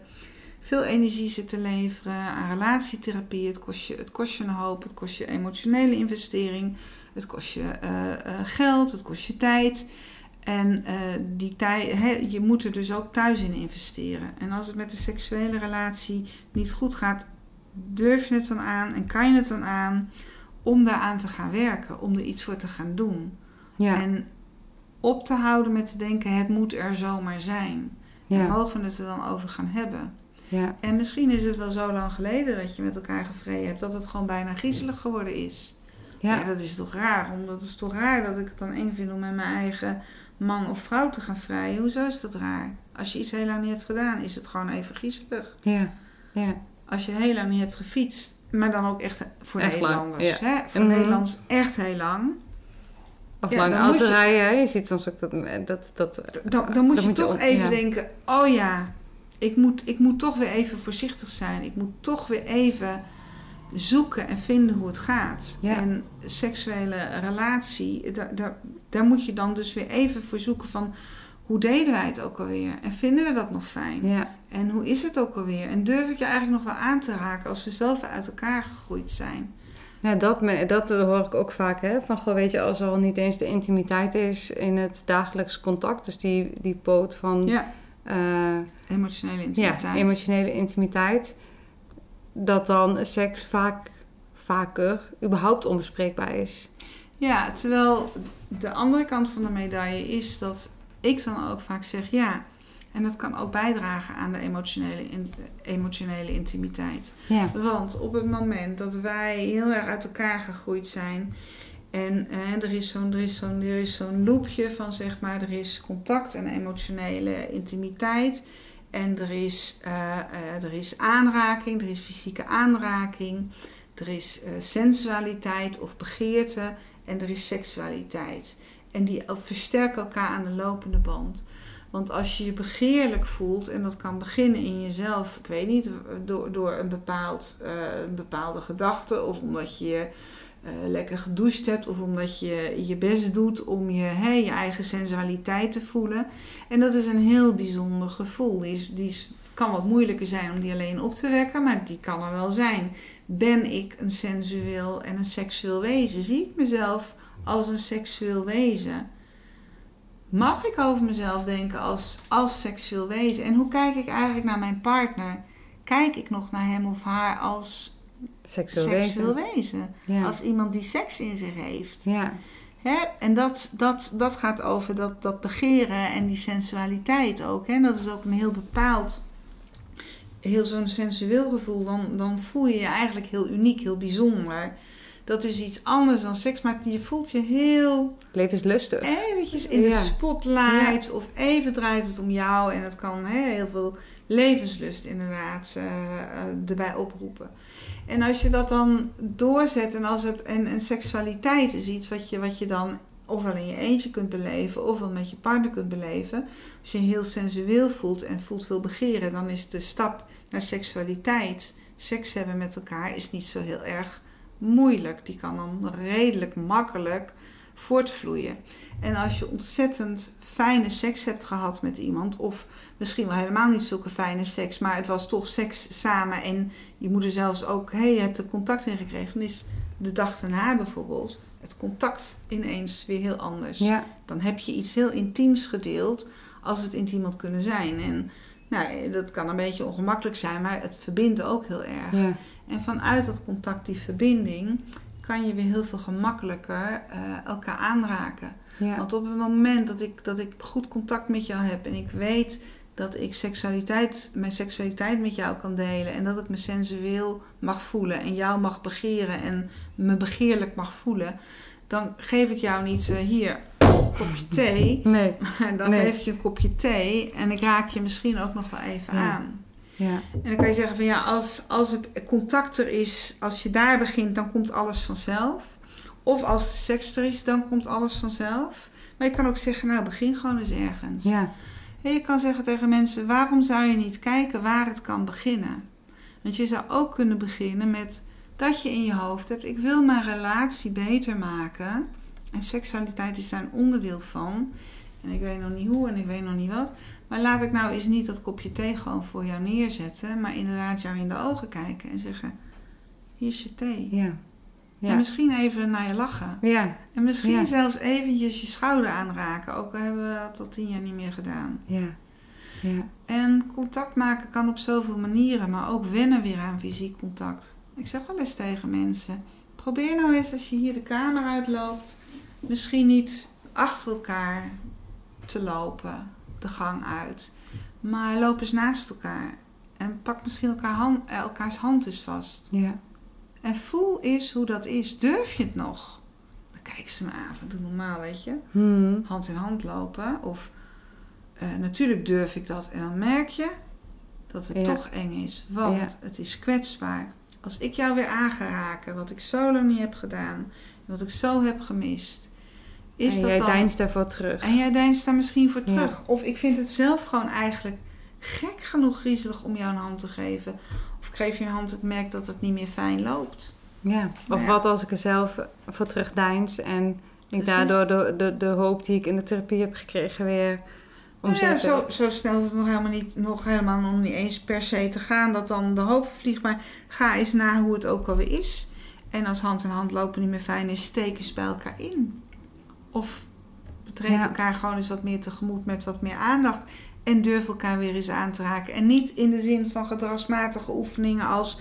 veel energie zit te leveren aan relatietherapie. Het kost je, het kost je een hoop, het kost je emotionele investering, het kost je eh, eh, geld, het kost je tijd. En eh, die tijd, hè, je moet er dus ook thuis in investeren. En als het met de seksuele relatie niet goed gaat, durf je het dan aan en kan je het dan aan om daaraan te gaan werken, om er iets voor te gaan doen.
ja,
En op te houden met te denken, het moet er zomaar zijn. En
ja,
mogen we het er dan over gaan hebben.
Ja,
En misschien is het wel zo lang geleden dat je met elkaar gevreden hebt, dat het gewoon bijna griezelig geworden is. Ja.
ja,
dat is toch raar. Omdat het is toch raar dat ik het dan eng vind om met mijn eigen man of vrouw te gaan vrijen. Hoezo is dat raar? Als je iets heel lang niet hebt gedaan, is het gewoon even griezelig.
ja, ja.
Als je heel lang niet hebt gefietst, maar dan ook echt voor
Echt lang,
Nederlanders. Hè? Voor. Nederlands echt heel lang.
Of
Ja,
lang auto rijden, je ziet soms ook dat... dat, dat
Dan, dan moet
Dan
je
moet je
toch even denken: oh ja, ik moet, ik moet toch weer even voorzichtig zijn. Ik moet toch weer even zoeken en vinden hoe het gaat.
Ja.
En seksuele relatie, daar, daar, daar moet je dan dus weer even voor zoeken van hoe deden wij het ook alweer? En vinden we dat nog fijn?
ja,
En hoe is het ook alweer? En durf ik je eigenlijk nog wel aan te raken als ze zelf uit elkaar gegroeid zijn?
Ja, dat, me, dat hoor ik ook vaak, hè. Van, goh, weet je, als er al niet eens de intimiteit is in het dagelijks contact. Dus die, die poot van
Ja, emotionele intimiteit.
ja, emotionele intimiteit. Dat dan seks vaak, vaker überhaupt onbespreekbaar is.
Ja, terwijl de andere kant van de medaille is dat ik dan ook vaak zeg ja. En dat kan ook bijdragen aan de emotionele, in- emotionele intimiteit.
Ja,
Want op het moment dat wij heel erg uit elkaar gegroeid zijn. En eh, er is zo'n zo'n zo'n loopje van zeg maar, er is contact en emotionele intimiteit. En er is, eh, eh, er is aanraking, er is fysieke aanraking. Er is sensualiteit of begeerte en er is seksualiteit. En die versterken elkaar aan de lopende band. Want als je je begeerlijk voelt, en dat kan beginnen in jezelf, ik weet niet, door, door een, bepaald, een bepaalde gedachte, of omdat je eh, lekker gedoucht hebt, of omdat je je best doet om je, hè, je eigen sensualiteit te voelen. En dat is een heel bijzonder gevoel. Die, is, die kan wat moeilijker zijn om die alleen op te wekken, maar die kan er wel zijn. Ben ik een sensueel en een seksueel wezen? Zie ik mezelf als een seksueel wezen? Mag ik over mezelf denken als, als seksueel wezen? En hoe kijk ik eigenlijk naar mijn partner? Kijk ik nog naar hem of haar als
seksueel,
seksueel
wezen.
wezen?
Ja.
Als iemand die seks in zich heeft.
ja,
Hè? En dat, dat, dat gaat over dat, dat begeren en die sensualiteit ook. Hè? Dat is ook een heel bepaald, heel zo'n sensueel gevoel. Dan, dan voel je je eigenlijk heel uniek, heel bijzonder. Dat is iets anders dan seks, maar je voelt je heel
levenslustig.
eventjes in de
Ja.
spotlight. Of even draait het om jou. En dat kan hè, heel veel levenslust inderdaad eh, eh, erbij oproepen. En als je dat dan doorzet en, als het, en, en seksualiteit is iets wat je, wat je dan ofwel in je eentje kunt beleven, ofwel met je partner kunt beleven. Als je heel sensueel voelt en voelt veel begeren, dan is de stap naar seksualiteit, seks hebben met elkaar, is niet zo heel erg moeilijk. Die kan dan redelijk makkelijk voortvloeien. En als je ontzettend fijne seks hebt gehad met iemand, of misschien wel helemaal niet zulke fijne seks, maar het was toch seks samen en je moet er zelfs ook, hé, hey, je hebt er contact in gekregen, dan is de dag daarna bijvoorbeeld het contact ineens weer heel anders.
Ja.
Dan heb je iets heel intiems gedeeld, als het intiem had kunnen zijn. En nou, dat kan een beetje ongemakkelijk zijn, maar het verbindt ook heel erg.
Ja.
En vanuit dat contact, die verbinding, kan je weer heel veel gemakkelijker eh, elkaar aanraken.
Ja.
Want op het moment dat ik, dat ik goed contact met jou heb en ik weet dat ik seksualiteit, mijn seksualiteit met jou kan delen en dat ik me sensueel mag voelen en jou mag begeren en me begeerlijk mag voelen, dan geef ik jou niet eh, hier een kopje thee,
Nee.
maar dan
Nee.
geef ik je een kopje thee en ik raak je misschien ook nog wel even
Ja.
aan.
Ja.
En dan kan je zeggen van ja, als, als het contact er is, als je daar begint, dan komt alles vanzelf. Of als de seks er is, dan komt alles vanzelf. Maar je kan ook zeggen, nou begin gewoon eens ergens.
Ja.
En je kan zeggen tegen mensen, waarom zou je niet kijken waar het kan beginnen? Want je zou ook kunnen beginnen met dat je in je hoofd hebt, ik wil mijn relatie beter maken. En seksualiteit is daar een onderdeel van. En ik weet nog niet hoe en ik weet nog niet wat. Maar laat ik nou eens niet dat kopje thee gewoon voor jou neerzetten. Maar inderdaad jou in de ogen kijken en zeggen, hier is je thee.
Ja.
En misschien even naar je lachen.
Ja.
En misschien
Ja.
zelfs eventjes je schouder aanraken. Ook al hebben we dat al tien jaar niet meer gedaan.
Ja. Ja.
En contact maken kan op zoveel manieren, maar ook wennen weer aan fysiek contact. Ik zeg wel eens tegen mensen: probeer nou eens als je hier de kamer uitloopt, misschien niet achter elkaar te lopen, de gang uit, maar loop eens naast elkaar. En pak misschien elkaar hand, elkaars hand eens vast.
Ja.
En voel eens hoe dat is. Durf je het nog? Dan kijken ze me aan van doe normaal, weet je
Hmm.
hand in hand lopen. Of eh, natuurlijk durf ik dat. En dan merk je dat het
Ja.
toch eng is. Want het is kwetsbaar. Als ik jou weer aan ga raken, wat ik zo lang niet heb gedaan, wat ik zo heb gemist, is
en
dat
jij
dan.
deinst daarvoor terug.
En jij deinst daar misschien voor
Ja.
terug. Of ik vind het zelf gewoon eigenlijk gek genoeg griezelig om jou een hand te geven. Of ik geef je een hand, ik merk dat het niet meer fijn loopt.
Ja. Of
ja.
wat als ik er zelf voor terugdeins en ik
Precies.
daardoor de, de, de hoop die ik in de therapie heb gekregen weer
Nou ja, zo, zo snel hoeft het nog helemaal, niet, nog helemaal nog niet eens per se te gaan dat dan de hoop vliegt. Maar ga eens na hoe het ook alweer is. En als hand in hand lopen niet meer fijn is, steek eens bij elkaar in. Of betreed
Ja.
elkaar gewoon eens wat meer tegemoet met wat meer aandacht. En durf elkaar weer eens aan te raken. En niet in de zin van gedragsmatige oefeningen als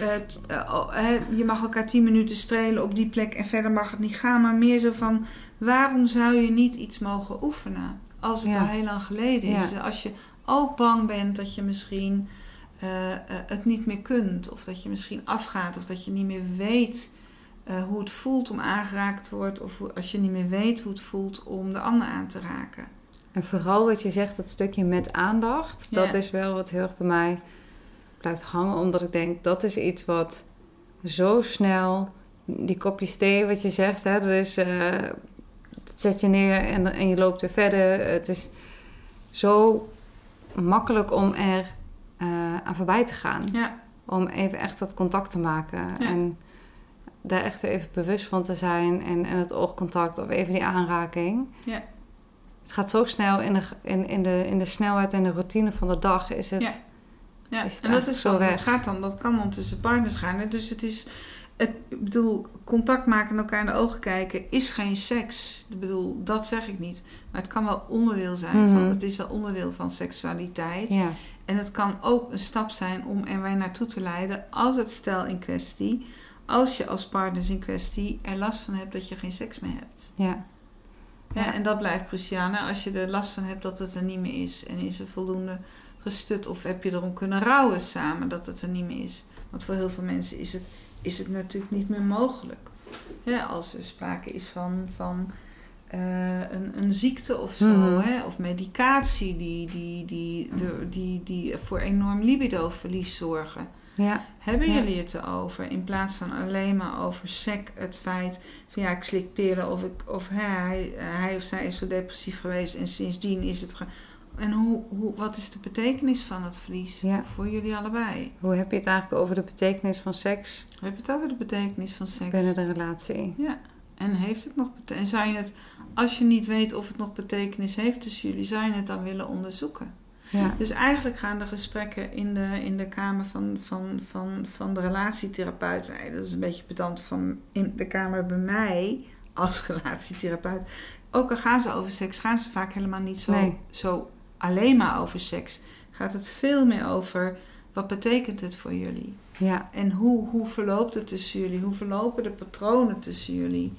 eh, t- eh, oh, je mag elkaar 10 minuten strelen op die plek en verder mag het niet gaan. Maar meer zo van waarom zou je niet iets mogen oefenen als het
Ja.
al heel lang geleden is? Als je ook bang bent dat je misschien eh, het niet meer kunt, of dat je misschien afgaat, of dat je niet meer weet hoe het voelt om aangeraakt te worden, of als je niet meer weet hoe het voelt om de ander aan te raken.
En vooral wat je zegt, dat stukje met aandacht, dat is wel wat heel erg bij mij blijft hangen. Omdat ik denk, dat is iets wat zo snel, die kopjes thee wat je zegt, hè, dat is, eh, dat zet je neer en, en je loopt weer verder. Het is zo makkelijk om er eh, aan voorbij te gaan.
Ja,
Om even echt dat contact te maken.
Ja.
En daar echt even bewust van te zijn. En, en het oogcontact of even die aanraking.
Ja.
Het gaat zo snel in de, in, in, de, in de snelheid en de routine van de dag is het...
Ja. ja.
Is het
en dat is
zo
dan,
weg?
dat gaat dan, dat kan dan tussen partners gaan. hè. Dus het is, het, ik bedoel, contact maken en elkaar in de ogen kijken is geen seks. Ik bedoel, dat zeg ik niet. Maar het kan wel onderdeel zijn van,
Mhm.
het is wel onderdeel van seksualiteit.
Ja,
En het kan ook een stap zijn om er weer naartoe te leiden als het stel in kwestie, als je als partners in kwestie er last van hebt dat je geen seks meer hebt.
ja,
Ja. En dat blijft cruciaal. Als je er last van hebt dat het er niet meer is. En is er voldoende gestut of heb je erom kunnen rouwen samen dat het er niet meer is. Want voor heel veel mensen is het, is het natuurlijk niet meer mogelijk. Ja, als er sprake is van, van eh, een, een ziekte of zo,
Mhm.
hè, of medicatie die, die, die, de, die, die voor enorm libidoverlies zorgen.
Ja.
Hebben jullie het erover? In plaats van alleen maar over sec, het feit van ja, ik slik pillen of, ik, of hij, hij of zij is zo depressief geweest en sindsdien is het. En hoe, hoe, wat is de betekenis van het verlies
Ja.
voor jullie allebei?
Hoe heb je het eigenlijk over de betekenis van seks
Hoe heb je het over de betekenis van seks?
binnen de relatie?
Ja, en heeft het nog betekenis? En zou je het, als je niet weet of het nog betekenis heeft tussen jullie, zou je het dan willen onderzoeken?
Ja.
Dus eigenlijk gaan de gesprekken in de, in de kamer van, van, van, van de relatietherapeut. nee, Dat is een beetje pedant van in de kamer bij mij als relatietherapeut. Ook al gaan ze over seks, gaan ze vaak helemaal niet zo,
Nee.
zo alleen maar over seks. Gaat het veel meer over wat betekent het voor jullie?
Ja.
En hoe, hoe verloopt het tussen jullie? Hoe verlopen de patronen tussen jullie?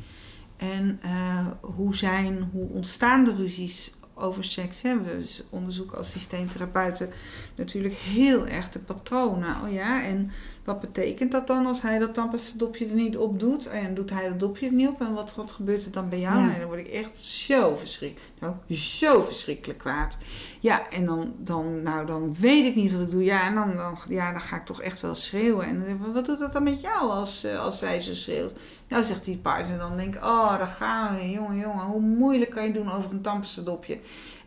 En eh, hoe, zijn, hoe ontstaan de ruzies over seks? Hè? We onderzoeken als systeemtherapeuten natuurlijk heel erg de patronen. Oh ja, en wat betekent dat dan als hij dat tandpasta-dopje er niet op doet? En doet hij dat dopje er niet op? En wat, wat gebeurt er dan bij jou?
Ja.
Nee, dan word ik echt zo verschrikkelijk, nou, zo verschrikkelijk kwaad. Ja, en dan, dan, nou, dan weet ik niet wat ik doe. Ja, en dan, dan, ja, dan ga ik toch echt wel schreeuwen. En ik, wat doet dat dan met jou als, eh, als zij zo schreeuwt? Nou, zegt die partner dan, denk ik, oh, daar gaan we. Jongen, jongen, hoe moeilijk kan je doen over een tandpastadopje?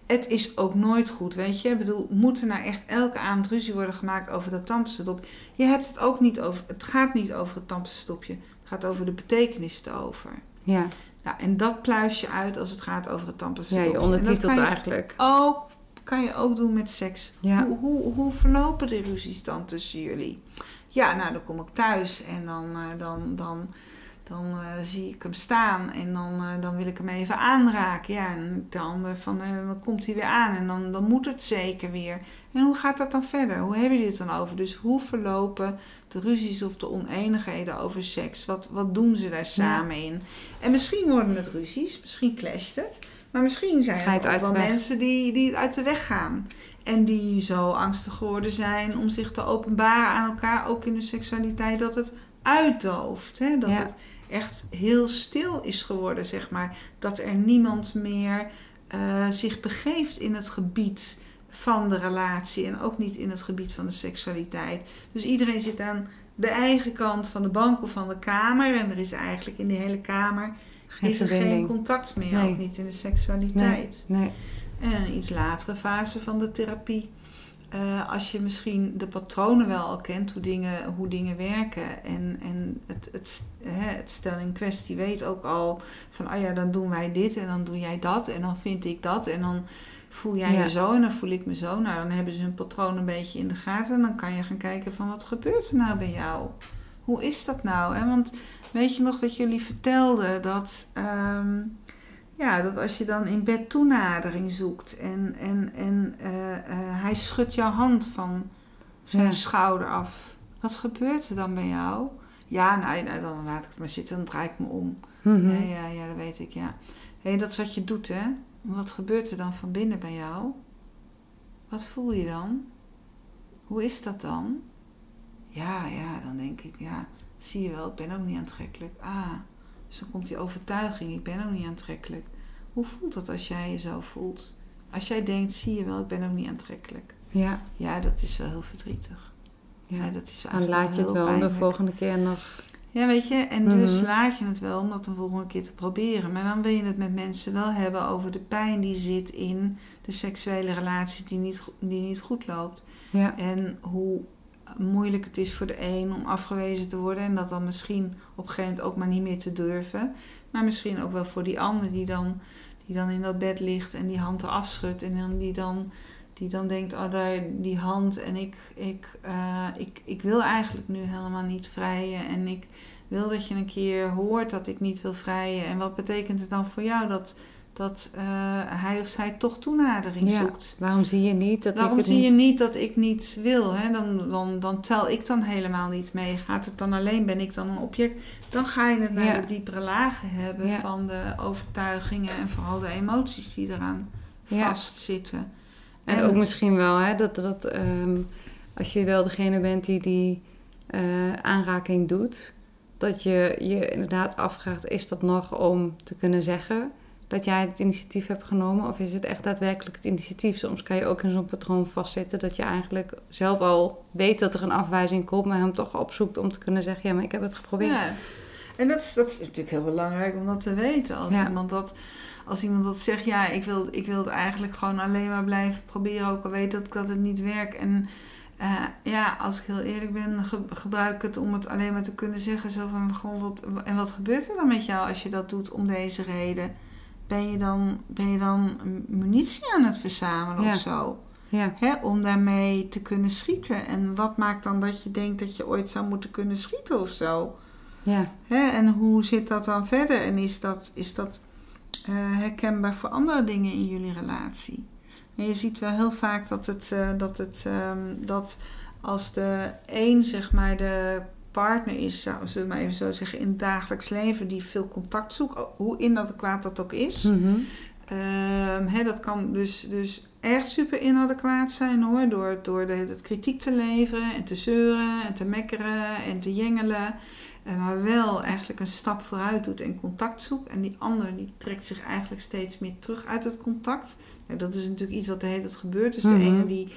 Het is ook nooit goed, weet je. Ik bedoel, moet er nou echt elke avond ruzie worden gemaakt over dat tandpastadopje? Je hebt het ook niet over, het gaat niet over het tandpastadopje. Het gaat over de betekenis erover.
Ja.
Nou, en dat pluis je uit als het gaat over het
ja,
tandpastadopje.
je
En dat
ondertitelt eigenlijk.
ook, kan je ook doen met seks.
Ja.
Hoe, hoe, hoe verlopen de ruzies dan tussen jullie? Ja, nou dan kom ik thuis en dan, eh, dan, dan, dan eh, zie ik hem staan en dan, eh, dan wil ik hem even aanraken. Ja, en dan, van, eh, dan komt hij weer aan en dan, dan moet het zeker weer. En hoe gaat dat dan verder? Hoe hebben jullie het dan over? Dus hoe verlopen de ruzies of de oneenigheden over seks? Wat, wat doen ze daar samen in? En misschien worden het ruzies, misschien clasht het. Maar misschien zijn
je
het
het
ook wel mensen die, die het uit de weg gaan. En die zo angstig geworden zijn om zich te openbaren aan elkaar, ook in de seksualiteit, dat het uitdooft. Hè? Dat
Ja.
het echt heel stil is geworden, zeg maar. Dat er niemand meer eh, zich begeeft in het gebied van de relatie en ook niet in het gebied van de seksualiteit. Dus iedereen zit aan de eigen kant van de bank of van de kamer en er is eigenlijk in die hele kamer
Geen
is er geen
verbinding.
contact meer,
Nee.
ook niet in de seksualiteit.
Nee.
En een iets latere fase van de therapie. Eh, als je misschien de patronen wel al kent, hoe dingen, hoe dingen werken. En, en het, het, hè, het stel in kwestie weet ook al van, oh ja, dan doen wij dit en dan doe jij dat en dan vind ik dat. En dan voel jij
Ja.
je zo en dan voel ik me zo. Nou, dan hebben ze hun patroon een beetje in de gaten. En dan kan je gaan kijken van, wat gebeurt er nou bij jou? Hoe is dat nou? Hè? Want weet je nog dat jullie vertelden dat... ehm, ja, dat als je dan in bed toenadering zoekt en, en, en eh, eh, hij schudt jouw hand van zijn
Ja.
schouder af. Wat gebeurt er dan bij jou? Ja, nou, nou, dan laat ik het maar zitten, dan draai ik me om.
Mhm.
Ja, ja, ja, dat weet ik, ja. Hé, dat is wat je doet, hè? Wat gebeurt er dan van binnen bij jou? Wat voel je dan? Hoe is dat dan? Ja, ja, dan denk ik, ja, zie je wel, ik ben ook niet aantrekkelijk. Ah, dus dan komt die overtuiging, ik ben ook niet aantrekkelijk. Hoe voelt dat als jij je zo voelt? Als jij denkt, zie je wel, ik ben ook niet aantrekkelijk.
Ja.
Ja, dat is wel heel verdrietig. Ja,
ja.
dat is
Dan laat je het wel de volgende keer nog.
Ja, weet je, en dus
Mhm.
laat je het wel om dat de volgende keer te proberen. Maar dan wil je het met mensen wel hebben over de pijn die zit in de seksuele relatie die niet, die niet goed loopt.
Ja.
En hoe moeilijk het is voor de een om afgewezen te worden. En dat dan misschien op een gegeven moment ook maar niet meer te durven. Maar misschien ook wel voor die ander die dan, die dan in dat bed ligt en die hand eraf schudt. En dan die dan, die dan denkt, oh daar, die hand en ik, ik, eh, ik, ik wil eigenlijk nu helemaal niet vrijen. En ik wil dat je een keer hoort dat ik niet wil vrijen. En wat betekent het dan voor jou dat, dat eh, hij of zij toch toenadering
Ja.
zoekt?
Waarom zie je niet dat
Waarom
ik
zie
niet...
je niet dat ik niet wil? Hè? Dan, dan, dan tel ik dan helemaal niet mee. Gaat het dan alleen? Ben ik dan een object? Dan ga je het naar
Ja.
de diepere lagen hebben
Ja.
van de overtuigingen en vooral de emoties die eraan
Ja.
vastzitten.
En ook misschien wel, hè, dat, dat ehm, als je wel degene bent die die eh, aanraking doet, dat je je inderdaad afvraagt, is dat nog om te kunnen zeggen? Dat jij het initiatief hebt genomen? Of is het echt daadwerkelijk het initiatief? Soms kan je ook in zo'n patroon vastzitten dat je eigenlijk zelf al weet dat er een afwijzing komt, maar hem toch opzoekt om te kunnen zeggen: ja, maar ik heb het geprobeerd.
Ja. En dat, is- dat is natuurlijk heel belangrijk om dat te weten. Als,
Ja.
iemand, dat, als iemand dat zegt, ja, ik wil, ik wil het eigenlijk gewoon alleen maar blijven proberen, ook al weet dat, ik dat het niet werkt. En eh, ja, als ik heel eerlijk ben, ge- gebruik ik het om het alleen maar te kunnen zeggen. Zo van, gewoon, wat, en wat gebeurt er dan met jou als je dat doet om deze reden? Ben je dan, ben je dan munitie aan het verzamelen
Ja.
of zo?
Ja,
Hè, om daarmee te kunnen schieten. En wat maakt dan dat je denkt dat je ooit zou moeten kunnen schieten of zo?
ja,
Hè, en hoe zit dat dan verder? En is dat, is dat eh, herkenbaar voor andere dingen in jullie relatie? En je ziet wel heel vaak dat het, eh, dat het ehm, dat als de een zeg maar de partner is, zou, zullen we maar even zo zeggen, in het dagelijks leven die veel contact zoekt, hoe inadequaat dat ook is.
Mhm.
Ehm, hè, dat kan dus, dus echt super inadequaat zijn hoor. Door, door de, het kritiek te leveren en te zeuren en te mekkeren en te jengelen. Eh, maar wel eigenlijk een stap vooruit doet en contact zoekt. En die ander die trekt zich eigenlijk steeds meer terug uit het contact. Nou, dat is natuurlijk iets wat de hele tijd gebeurt. Dus de
Mhm.
ene die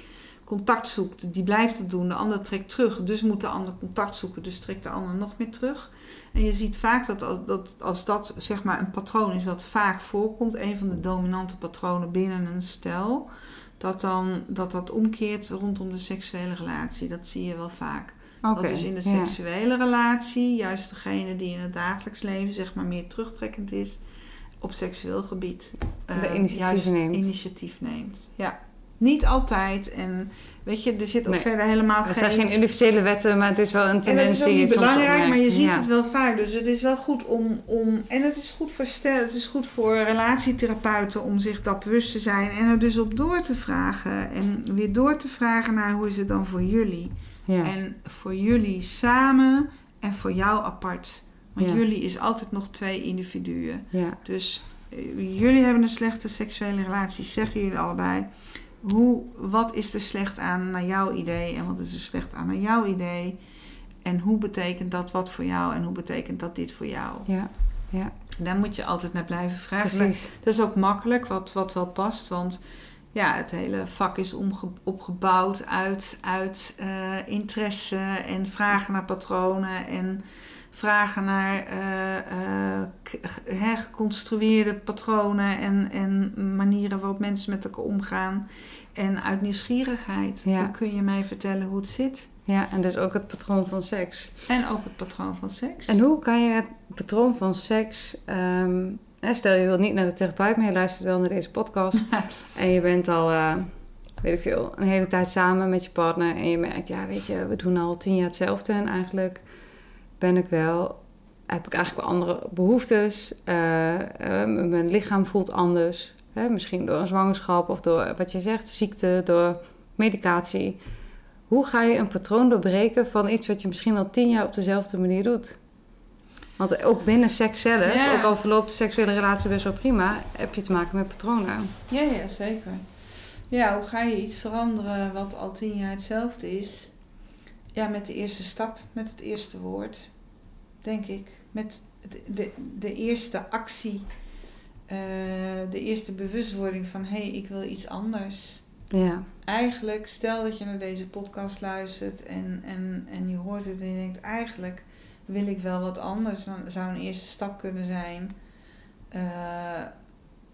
contact zoekt, die blijft het doen. De ander trekt terug. Dus moet de ander contact zoeken. Dus trekt de ander nog meer terug. En je ziet vaak dat als dat, als dat zeg maar een patroon is dat vaak voorkomt, een van de dominante patronen binnen een stel, dat dan dat, dat omkeert rondom de seksuele relatie. Dat zie je wel vaak. Dat is in de
ja.
seksuele relatie juist degene die in het dagelijks leven zeg maar meer terugtrekkend is op seksueel gebied.
De initiatief
juist
neemt.
initiatief neemt. Ja. Niet altijd. En weet je, er zit ook
Nee.
verder helemaal
Het zijn geen universele wetten, maar het is wel een tendens
is ook
die je soms
belangrijk,
opmerkt.
maar je ziet
Ja.
het wel vaak. Dus het is wel goed om, om en het is goed voor stel, het is goed voor relatietherapeuten om zich dat bewust te zijn en er dus op door te vragen en weer door te vragen naar hoe is het dan voor jullie
Ja.
en voor jullie samen en voor jou apart. Want
Ja.
jullie is altijd nog twee individuen.
ja.
Dus eh, jullie hebben een slechte seksuele relatie, zeggen jullie allebei. Hoe, wat is er slecht aan naar jouw idee en wat is er slecht aan naar jouw idee? En hoe betekent dat wat voor jou en hoe betekent dat dit voor jou?
ja, ja,
Daar moet je altijd naar blijven vragen.
precies.
Dat is ook makkelijk, wat, wat wel past. Want ja, het hele vak is omge- opgebouwd uit, uit eh, interesse en vragen naar patronen en vragen naar eh, eh, geconstrueerde patronen en, en manieren waarop mensen met elkaar omgaan. En uit nieuwsgierigheid.
Ja.
Hoe kun je mij vertellen hoe het zit?
Ja, en dus ook het patroon van seks.
En ook het patroon van seks.
En hoe kan je het patroon van seks... ehm, stel je wilt niet naar de therapeut, maar je luistert wel naar deze podcast. en je bent al, eh, weet ik veel, een hele tijd samen met je partner. En je merkt, ja, weet je, we doen al tien jaar hetzelfde. En eigenlijk ben ik wel... Heb ik eigenlijk wel andere behoeftes. Eh, eh, mijn lichaam voelt anders. Hè, misschien door een zwangerschap of door wat je zegt, ziekte, door medicatie. Hoe ga je een patroon doorbreken van iets wat je misschien al tien jaar op dezelfde manier doet? Want ook binnen seks zelf,
Ja.
ook al verloopt de seksuele relatie best wel prima, heb je te maken met patronen.
Ja, ja, zeker. Ja, hoe ga je iets veranderen wat al tien jaar hetzelfde is? Ja, met de eerste stap, met het eerste woord, denk ik. Met de, de, de eerste actie, eh, de eerste bewustwording van hé, hey, ik wil iets anders.
Ja,
Eigenlijk, stel dat je naar deze podcast luistert en, en, en je hoort het en je denkt eigenlijk wil ik wel wat anders. Dan zou een eerste stap kunnen zijn eh,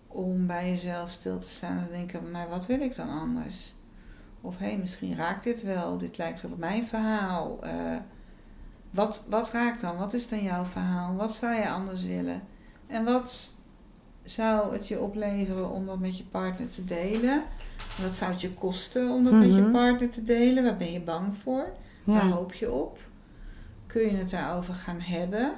om bij jezelf stil te staan en te denken, maar wat wil ik dan anders? Of hé, hey, misschien raakt dit wel, dit lijkt op mijn verhaal. Eh, wat, wat raakt dan? Wat is dan jouw verhaal? Wat zou je anders willen? En wat zou het je opleveren om dat met je partner te delen? Wat zou het je kosten om dat met je
Mhm.
partner te delen? Waar ben je bang voor? Waar hoop je op? Kun je het daarover gaan hebben?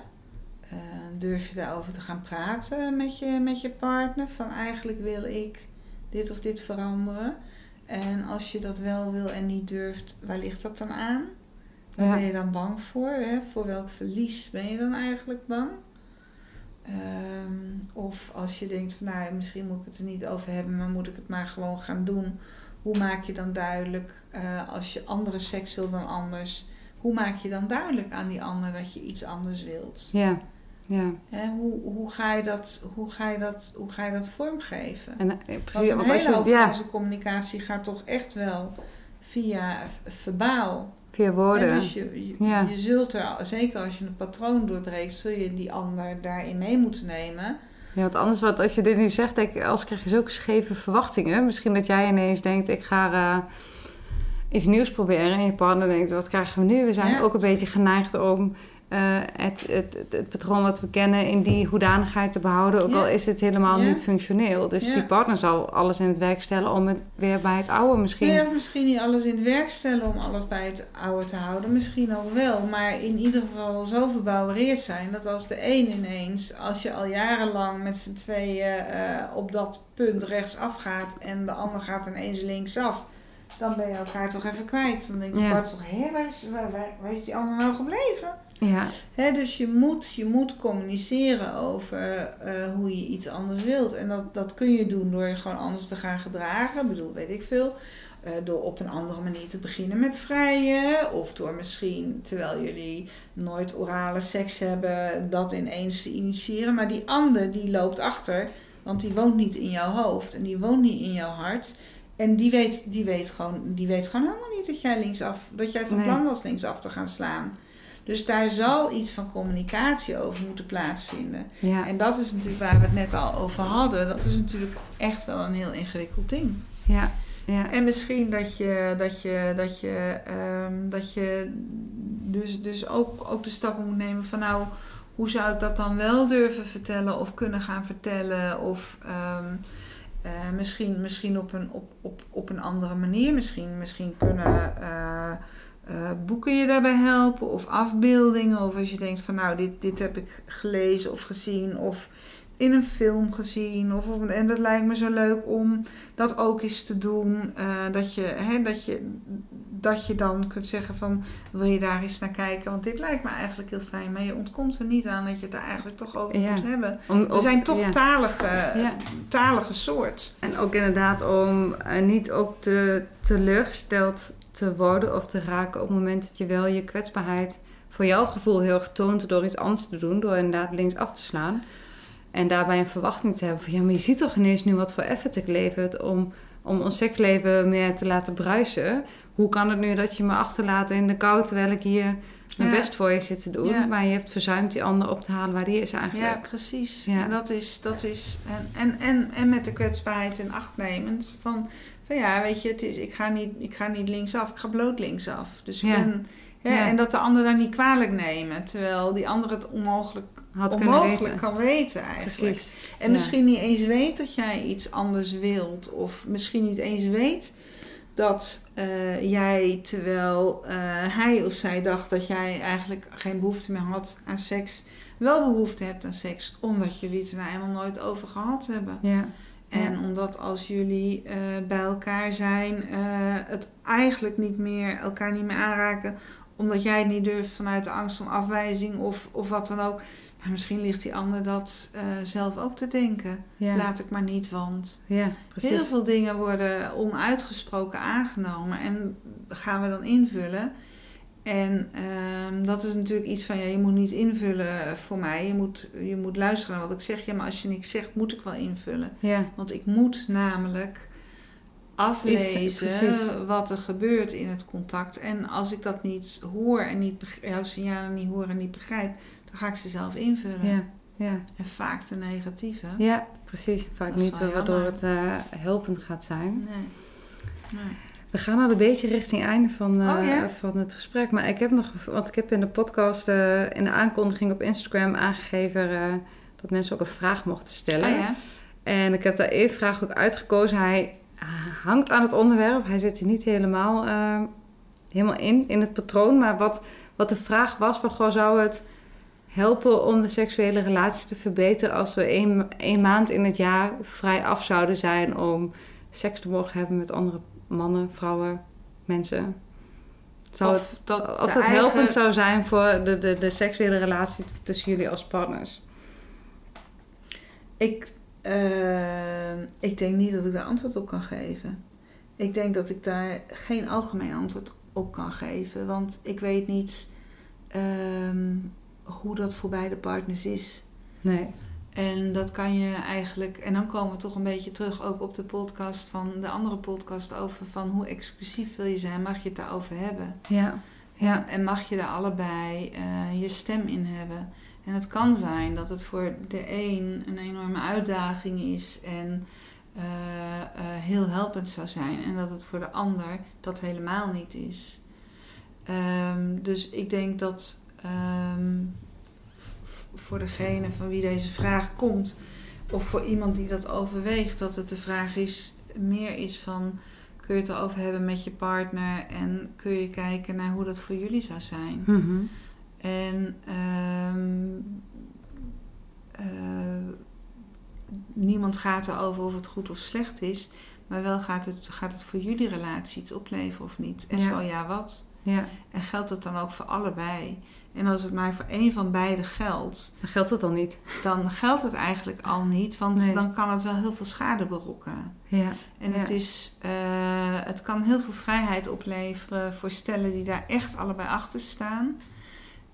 Eh, durf je daarover te gaan praten met je, met je partner? Van eigenlijk wil ik dit of dit veranderen. En als je dat wel wil en niet durft, waar ligt dat dan aan? Waar
Ja.
ben je dan bang voor? Hè? Voor welk verlies ben je dan eigenlijk bang? Ehm, of als je denkt van nou, misschien moet ik het er niet over hebben, maar moet ik het maar gewoon gaan doen. Hoe maak je dan duidelijk, eh, als je andere seks wil dan anders, hoe maak je dan duidelijk aan die ander dat je iets anders wilt?
ja, Ja.
Hè, hoe, hoe, ga je dat, hoe, ga je dat, hoe ga je dat vormgeven?
En, eh,
Want
precies,
een
want als
hele
je,
hoop
ja,
van onze communicatie gaat toch echt wel via verbaal.
via woorden.
dus je, je, zult er, zeker als je een patroon doorbreekt, zul je die ander daarin mee moeten nemen.
Ja, want anders, wat, als je dit nu zegt, denk als krijg je zulke scheve verwachtingen. Misschien dat jij ineens denkt, ik ga eh, iets nieuws proberen. En je partner denkt, wat krijgen we nu? We zijn ook een beetje geneigd om eh, het, het, het, patroon wat we kennen in die hoedanigheid te behouden. Ook
Ja.
al is het helemaal
Ja.
niet functioneel. Dus
Ja.
die partner zal alles in het werk stellen om het weer bij het oude misschien...
Ja, misschien niet alles in het werk stellen om alles bij het oude te houden. Misschien ook wel. Maar in ieder geval zo verbouwereerd zijn dat als de een ineens, als je al jarenlang met z'n tweeën eh, op dat punt rechtsaf gaat en de ander gaat ineens linksaf. Dan ben je elkaar toch even kwijt. Dan denk je
Ja.
toch, hé, waar is, waar, waar, waar is die ander nou gebleven?
Ja,
Hè, dus je moet, je moet communiceren over eh, hoe je iets anders wilt. En dat, dat kun je doen door je gewoon anders te gaan gedragen. Ik bedoel, weet ik veel. Eh, door op een andere manier te beginnen met vrijen. Of door misschien, terwijl jullie nooit orale seks hebben, dat ineens te initiëren. Maar die ander, die loopt achter. Want die woont niet in jouw hoofd. En die woont niet in jouw hart. En die weet, die weet, gewoon, die weet gewoon helemaal niet dat jij linksaf, dat jij van plan was linksaf te gaan slaan. Dus daar zal iets van communicatie over moeten plaatsvinden.
ja,
En dat is natuurlijk waar we het net al over hadden. Dat is natuurlijk echt wel een heel ingewikkeld ding.
ja, ja.
En misschien dat je, dat je, dat je, ehm, dat je dus, dus ook, ook de stap moet nemen van nou, hoe zou ik dat dan wel durven vertellen of kunnen gaan vertellen? Of ehm, eh, misschien, misschien op, een, op, op, op een andere manier. Misschien, misschien kunnen eh, eh, boeken je daarbij helpen of afbeeldingen. Of als je denkt van nou, dit, dit heb ik gelezen of gezien of in een film gezien. Of, en dat lijkt me zo leuk om dat ook eens te doen. eh, dat, je, hè, dat, je, dat je dan kunt zeggen van wil je daar eens naar kijken. Want dit lijkt me eigenlijk heel fijn. Maar je ontkomt er niet aan dat je het er eigenlijk toch over
Ja.
moet hebben.
Om,
We zijn toch
ja.
talige,
Ja.
talige soort.
En ook inderdaad om eh, niet ook te teleurgesteld te worden of te raken op het moment dat je wel je kwetsbaarheid voor jouw gevoel heel erg toont door iets anders te doen, door inderdaad links af te slaan. En daarbij een verwachting te hebben van ja, maar je ziet toch ineens nu wat voor effort ik lever om, om ons seksleven meer te laten bruisen. Hoe kan het nu dat je me achterlaat in de kou terwijl ik hier mijn
Ja.
best voor je zit te doen,
Ja.
maar je hebt verzuimd die ander op te halen waar die is eigenlijk.
Ja, precies.
Ja.
En dat is, dat is en, en, en, en met de kwetsbaarheid in acht nemend van, van ja, weet je, het is, ik, ga niet, ik ga niet linksaf, ik ga bloot linksaf. Dus ik
Ja.
ben, hè,
Ja.
en dat de ander daar niet kwalijk nemen, terwijl die ander het onmogelijk,
Had
onmogelijk
weten.
kan weten eigenlijk.
Precies.
En
Ja.
misschien niet eens weet dat jij iets anders wilt. Of misschien niet eens weet dat eh, jij, terwijl eh, hij of zij dacht dat jij eigenlijk geen behoefte meer had aan seks, wel behoefte hebt aan seks, omdat jullie het er nou helemaal nooit over gehad hebben.
Ja.
En omdat als jullie eh, bij elkaar zijn, eh, het eigenlijk niet meer, elkaar niet meer aanraken, omdat jij het niet durft vanuit de angst om afwijzing of, of wat dan ook. Maar misschien ligt die ander dat eh, zelf ook te denken.
Ja.
Laat ik maar niet, want
ja,
heel veel dingen worden onuitgesproken aangenomen en gaan we dan invullen. En ehm, dat is natuurlijk iets van, ja, je moet niet invullen voor mij. Je moet, je moet luisteren naar wat ik zeg. Ja, maar als je niks zegt, moet ik wel invullen.
Ja,
Want ik moet namelijk aflezen wat er gebeurt in het contact. En als ik dat niet hoor en niet jouw signalen niet hoor en niet begrijp, dan ga ik ze zelf invullen.
ja, ja.
En vaak de negatieve.
Ja, precies. Vaak niet waardoor
jammer.
het eh, helpend gaat zijn.
Nee. nee.
We gaan al een beetje richting het einde van, eh,
Oh, ja?
van het gesprek. Maar ik heb nog, want ik heb in de podcast, eh, in de aankondiging op Instagram aangegeven eh, dat mensen ook een vraag mochten stellen.
Ah ja?
En ik heb daar één vraag ook uitgekozen. Hij hangt aan het onderwerp. Hij zit er niet helemaal, helemaal in, in het patroon. Maar wat, wat de vraag was, van, goh, zou het helpen om de seksuele relatie te verbeteren... als we één, één maand in het jaar vrij af zouden zijn om seks te mogen hebben met andere mannen, vrouwen, mensen? Zou het,
Of dat,
of
de
dat
eigen-
helpend zou zijn voor de, de, de seksuele relatie tussen jullie als partners?
Ik, eh, ik denk niet dat ik daar antwoord op kan geven. Ik denk dat ik daar geen algemeen antwoord op kan geven. Want ik weet niet. ehm, hoe dat voor beide partners is.
Nee.
En dat kan je eigenlijk, en dan komen we toch een beetje terug ook op de podcast van de andere podcast over van hoe exclusief wil je zijn, mag je het daarover hebben.
Ja. Ja.
En mag je daar allebei eh, je stem in hebben. En het kan zijn dat het voor de een een enorme uitdaging is en eh, eh, heel helpend zou zijn. En dat het voor de ander dat helemaal niet is. Ehm, dus ik denk dat ehm, voor degene van wie deze vraag komt, of voor iemand die dat overweegt, dat het de vraag is, meer is van kun je het erover hebben met je partner en kun je kijken naar hoe dat voor jullie zou zijn.
Mhm.
En ehm, eh, niemand gaat erover of het goed of slecht is, maar wel gaat het, gaat het voor jullie relatie iets opleveren of niet. En
Ja.
zo ja, wat?
Ja.
En geldt dat dan ook voor allebei? En als het maar voor één van beiden geldt,
Dan geldt het dan niet.
dan geldt het eigenlijk al niet, want
Nee.
dan kan het wel heel veel schade berokkenen.
Ja.
En
Ja.
het, is, eh, het kan heel veel vrijheid opleveren voor stellen die daar echt allebei achter staan.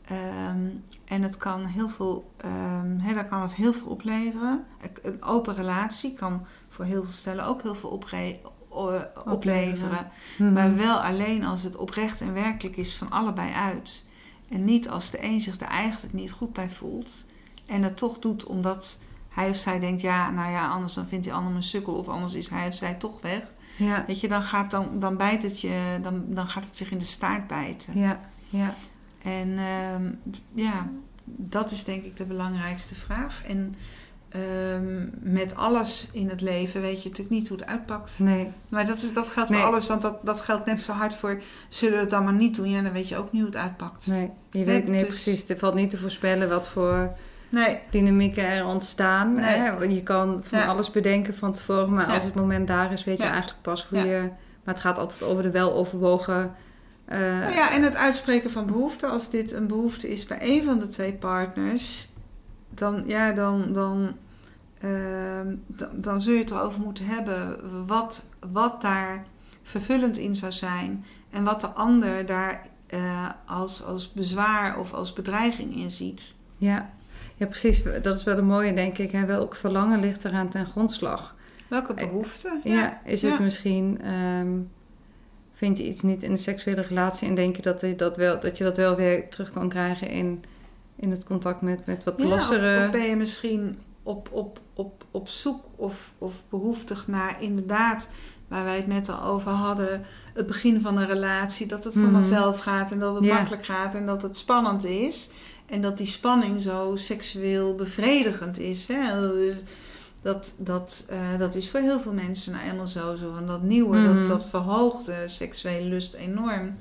Ehm, en het kan heel veel, ehm daar kan het heel veel opleveren. Een open relatie kan voor heel veel stellen ook heel veel opleveren.
Mhm.
Maar wel alleen als het oprecht en werkelijk is van allebei uit. En niet als de een zich er eigenlijk niet goed bij voelt. En het toch doet omdat hij of zij denkt, ja, nou ja, anders dan vindt die ander een sukkel. Of anders is hij of zij toch weg.
Ja.
Weet je, dan, gaat, dan, dan bijt het je, dan, dan gaat het zich in de staart bijten.
Ja. Ja.
En ehm, ja, dat is denk ik de belangrijkste vraag. En ehm, met alles in het leven weet je natuurlijk niet hoe het uitpakt.
Nee.
Maar dat, is, dat geldt
Nee.
voor alles, want dat, dat geldt net zo hard voor... zullen we het dan maar niet doen? Ja, dan weet je ook niet hoe het uitpakt.
Nee. Je weet, nee,
dus-
precies. Het valt niet te voorspellen wat voor
Nee,
dynamieken er ontstaan.
Nee.
Hè? Je kan van
Ja.
alles bedenken van tevoren, maar
Ja.
als het moment daar is, weet je eigenlijk pas hoe je. Maar het gaat altijd over de weloverwogen. eh
Nou ja, en het uitspreken van behoeften. Als dit een behoefte is bij een van de twee partners... dan, ja, dan, dan, ehm, dan, dan zul je het erover moeten hebben... Wat, wat daar vervullend in zou zijn... en wat de ander daar eh, als, als bezwaar of als bedreiging in ziet.
ja. ja, precies. Dat is wel een mooie, denk ik. Hè? Welk verlangen ligt eraan ten grondslag?
Welke behoefte?
Ja, is het
ja.
misschien. ehm, vind je iets niet in de seksuele relatie en denk je dat je dat wel, dat, je dat wel weer terug kan krijgen in, in het contact met, met wat
Ja, of,
lossere.
of ben je misschien op, op, op, op zoek of, of behoeftig naar inderdaad, waar wij het net al over hadden, het begin van een relatie, dat het
Mhm.
vanzelf gaat en dat het
Ja.
makkelijk gaat en dat het spannend is. En dat die spanning zo seksueel bevredigend is. Hè? Dat, is dat, dat, eh, dat is voor heel veel mensen nou eenmaal zo. zo van dat nieuwe,
Mhm.
dat, dat verhoogt de seksuele lust enorm.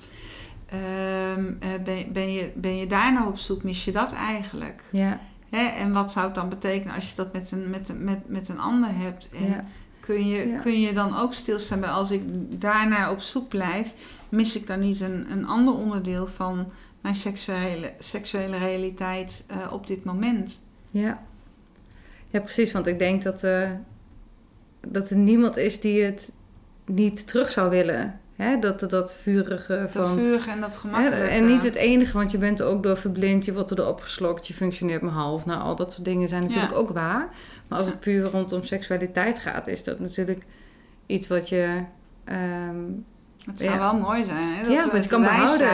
Ehm, eh, ben, ben, je, ben je daar nou op zoek? Mis je dat eigenlijk?
Ja,
Hè? En wat zou het dan betekenen als je dat met een, met, een- met, met een ander hebt? En
ja,
kun, je,
Ja.
kun je dan ook stilstaan bij als ik daarnaar op zoek blijf, mis ik dan niet een, een ander onderdeel van mijn seksuele, seksuele realiteit eh, op dit moment?
ja. Ja, precies. Want ik denk dat, eh, dat er niemand is die het niet terug zou willen. Hè? Dat, dat vurige
Dat
van.
vurige en dat
Hè,
gemakkelijke.
en niet het enige, want je bent er ook door verblind, je wordt erdoor opgeslokt, je functioneert maar half. Nou, al dat soort dingen zijn natuurlijk
Ja.
ook waar. Maar als het puur rondom seksualiteit gaat, is dat natuurlijk iets wat je. ehm,
Het zou
Ja.
wel mooi zijn. Hè? Dat
Ja, want je kan
de
behouden.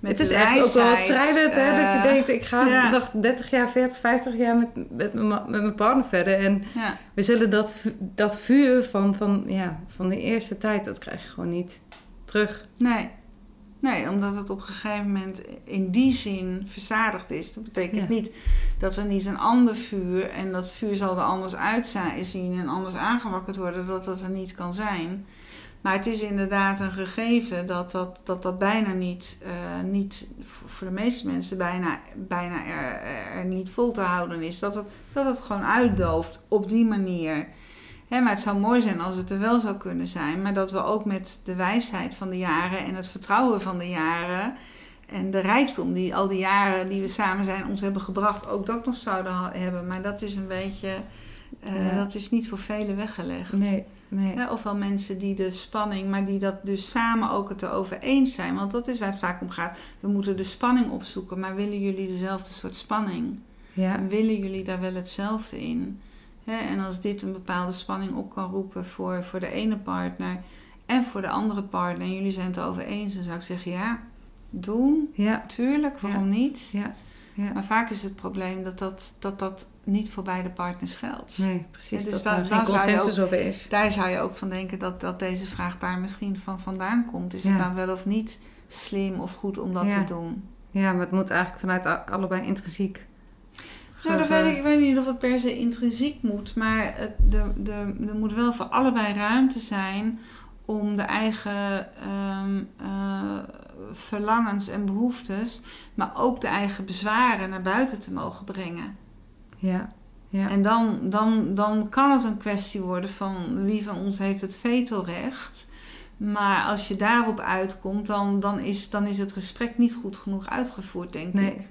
Het is echt ook wel strijdend, hè? Dat je
eh,
denkt, ik ga
ja.
nog 30 jaar, 40, 50 jaar met, met, met mijn partner verder. En
Ja,
we zullen dat, dat vuur van, van, ja, van de eerste tijd, dat krijg je gewoon niet terug.
nee. Nee, omdat het op een gegeven moment in die zin verzadigd is. Dat betekent
Ja.
niet dat er niet een ander vuur, en dat vuur zal er anders uitzien en anders aangewakkerd worden, dat dat er niet kan zijn. Maar het is inderdaad een gegeven dat dat, dat, dat bijna niet, eh, niet, voor de meeste mensen bijna, bijna er, er niet vol te houden is. Dat het, dat het gewoon uitdooft op die manier. Hè, maar het zou mooi zijn als het er wel zou kunnen zijn. Maar dat we ook met de wijsheid van de jaren en het vertrouwen van de jaren. En de rijkdom die al die jaren die we samen zijn ons hebben gebracht, ook dat nog zouden hebben. Maar dat is een beetje, eh,
Ja.
dat is niet voor velen weggelegd.
Nee, Nee.
Ja, ofwel mensen die de spanning, maar die dat dus samen ook het erover eens zijn. Want dat is waar het vaak om gaat. We moeten de spanning opzoeken, maar willen jullie dezelfde soort spanning?
Ja.
Willen jullie daar wel hetzelfde in? En als dit een bepaalde spanning op kan roepen voor, voor de ene partner en voor de andere partner, en jullie zijn het erover eens, dan zou ik zeggen ja, doen.
Ja.
Tuurlijk, waarom niet?
Ja. Ja.
Maar vaak is het probleem dat dat, dat, dat niet voor beide partners geldt.
Nee, precies.
Ja, dus
dat
daar-
er geen
zou je
consensus over is.
Daar zou je ook van denken dat, dat deze vraag daar misschien van vandaan komt. Is
Ja.
het nou wel of niet slim of goed om dat te doen?
Ja, maar het moet eigenlijk vanuit allebei intrinsiek.
Nou, dat
ge-
weet ik, ik weet niet of het per se intrinsiek moet, maar het, de, de, er moet wel voor allebei ruimte zijn om de eigen eh, verlangens en behoeftes, maar ook de eigen bezwaren naar buiten te mogen brengen.
Ja. Ja.
En dan, dan, dan kan het een kwestie worden van wie van ons heeft het vetorecht. Maar als je daarop uitkomt, dan, dan, is, dan is het gesprek niet goed genoeg uitgevoerd, denk
Nee.
ik.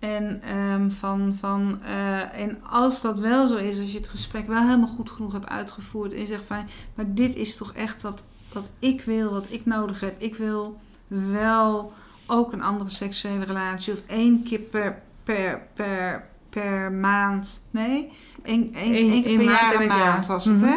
En, ehm, van, van, eh, en als dat wel zo is, als je het gesprek wel helemaal goed genoeg hebt uitgevoerd en je zegt van, maar dit is toch echt wat, wat ik wil, wat ik nodig heb. Ik wil wel ook een andere seksuele relatie of één keer per, per, per, per maand. Nee, één, één,
Eén-
één keer per
maand
jaar een maand was het,
Mhm.
hè?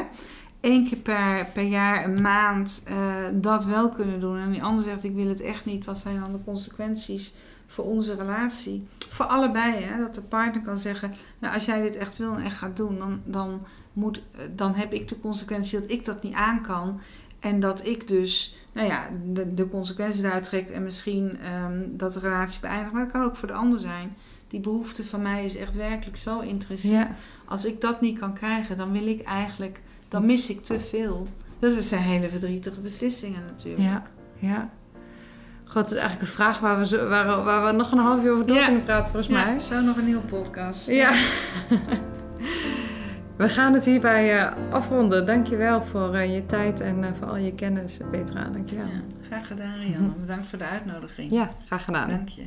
Eén keer per, per jaar, een maand, eh, dat wel kunnen doen. En die ander zegt, ik wil het echt niet. Wat zijn dan de consequenties voor onze relatie? Voor allebei, hè? Dat de partner kan zeggen, nou, als jij dit echt wil en echt gaat doen, dan, dan, moet, dan heb ik de consequentie dat ik dat niet aan kan. En dat ik dus, nou ja, de, de consequenties daaruit trekt en misschien ehm, dat de relatie beëindigt. Maar dat kan ook voor de ander zijn. Die behoefte van mij is echt werkelijk zo intrinsiek.
Ja.
Als ik dat niet kan krijgen, dan wil ik eigenlijk, dan mis ik te veel. Dat zijn hele verdrietige beslissingen natuurlijk.
Ja. Ja. God, het is eigenlijk een vraag waar we, zo, waar, waar we nog een half uur over door
Ja.
kunnen praten, volgens mij.
zo nog een nieuwe podcast.
Ja. We gaan het hierbij eh, afronden. Dankjewel voor eh, je tijd en eh, voor al je kennis, Petra. Dankjewel.
Ja, graag gedaan, Rianne. Bedankt voor de uitnodiging.
Ja, graag gedaan.
Dank je.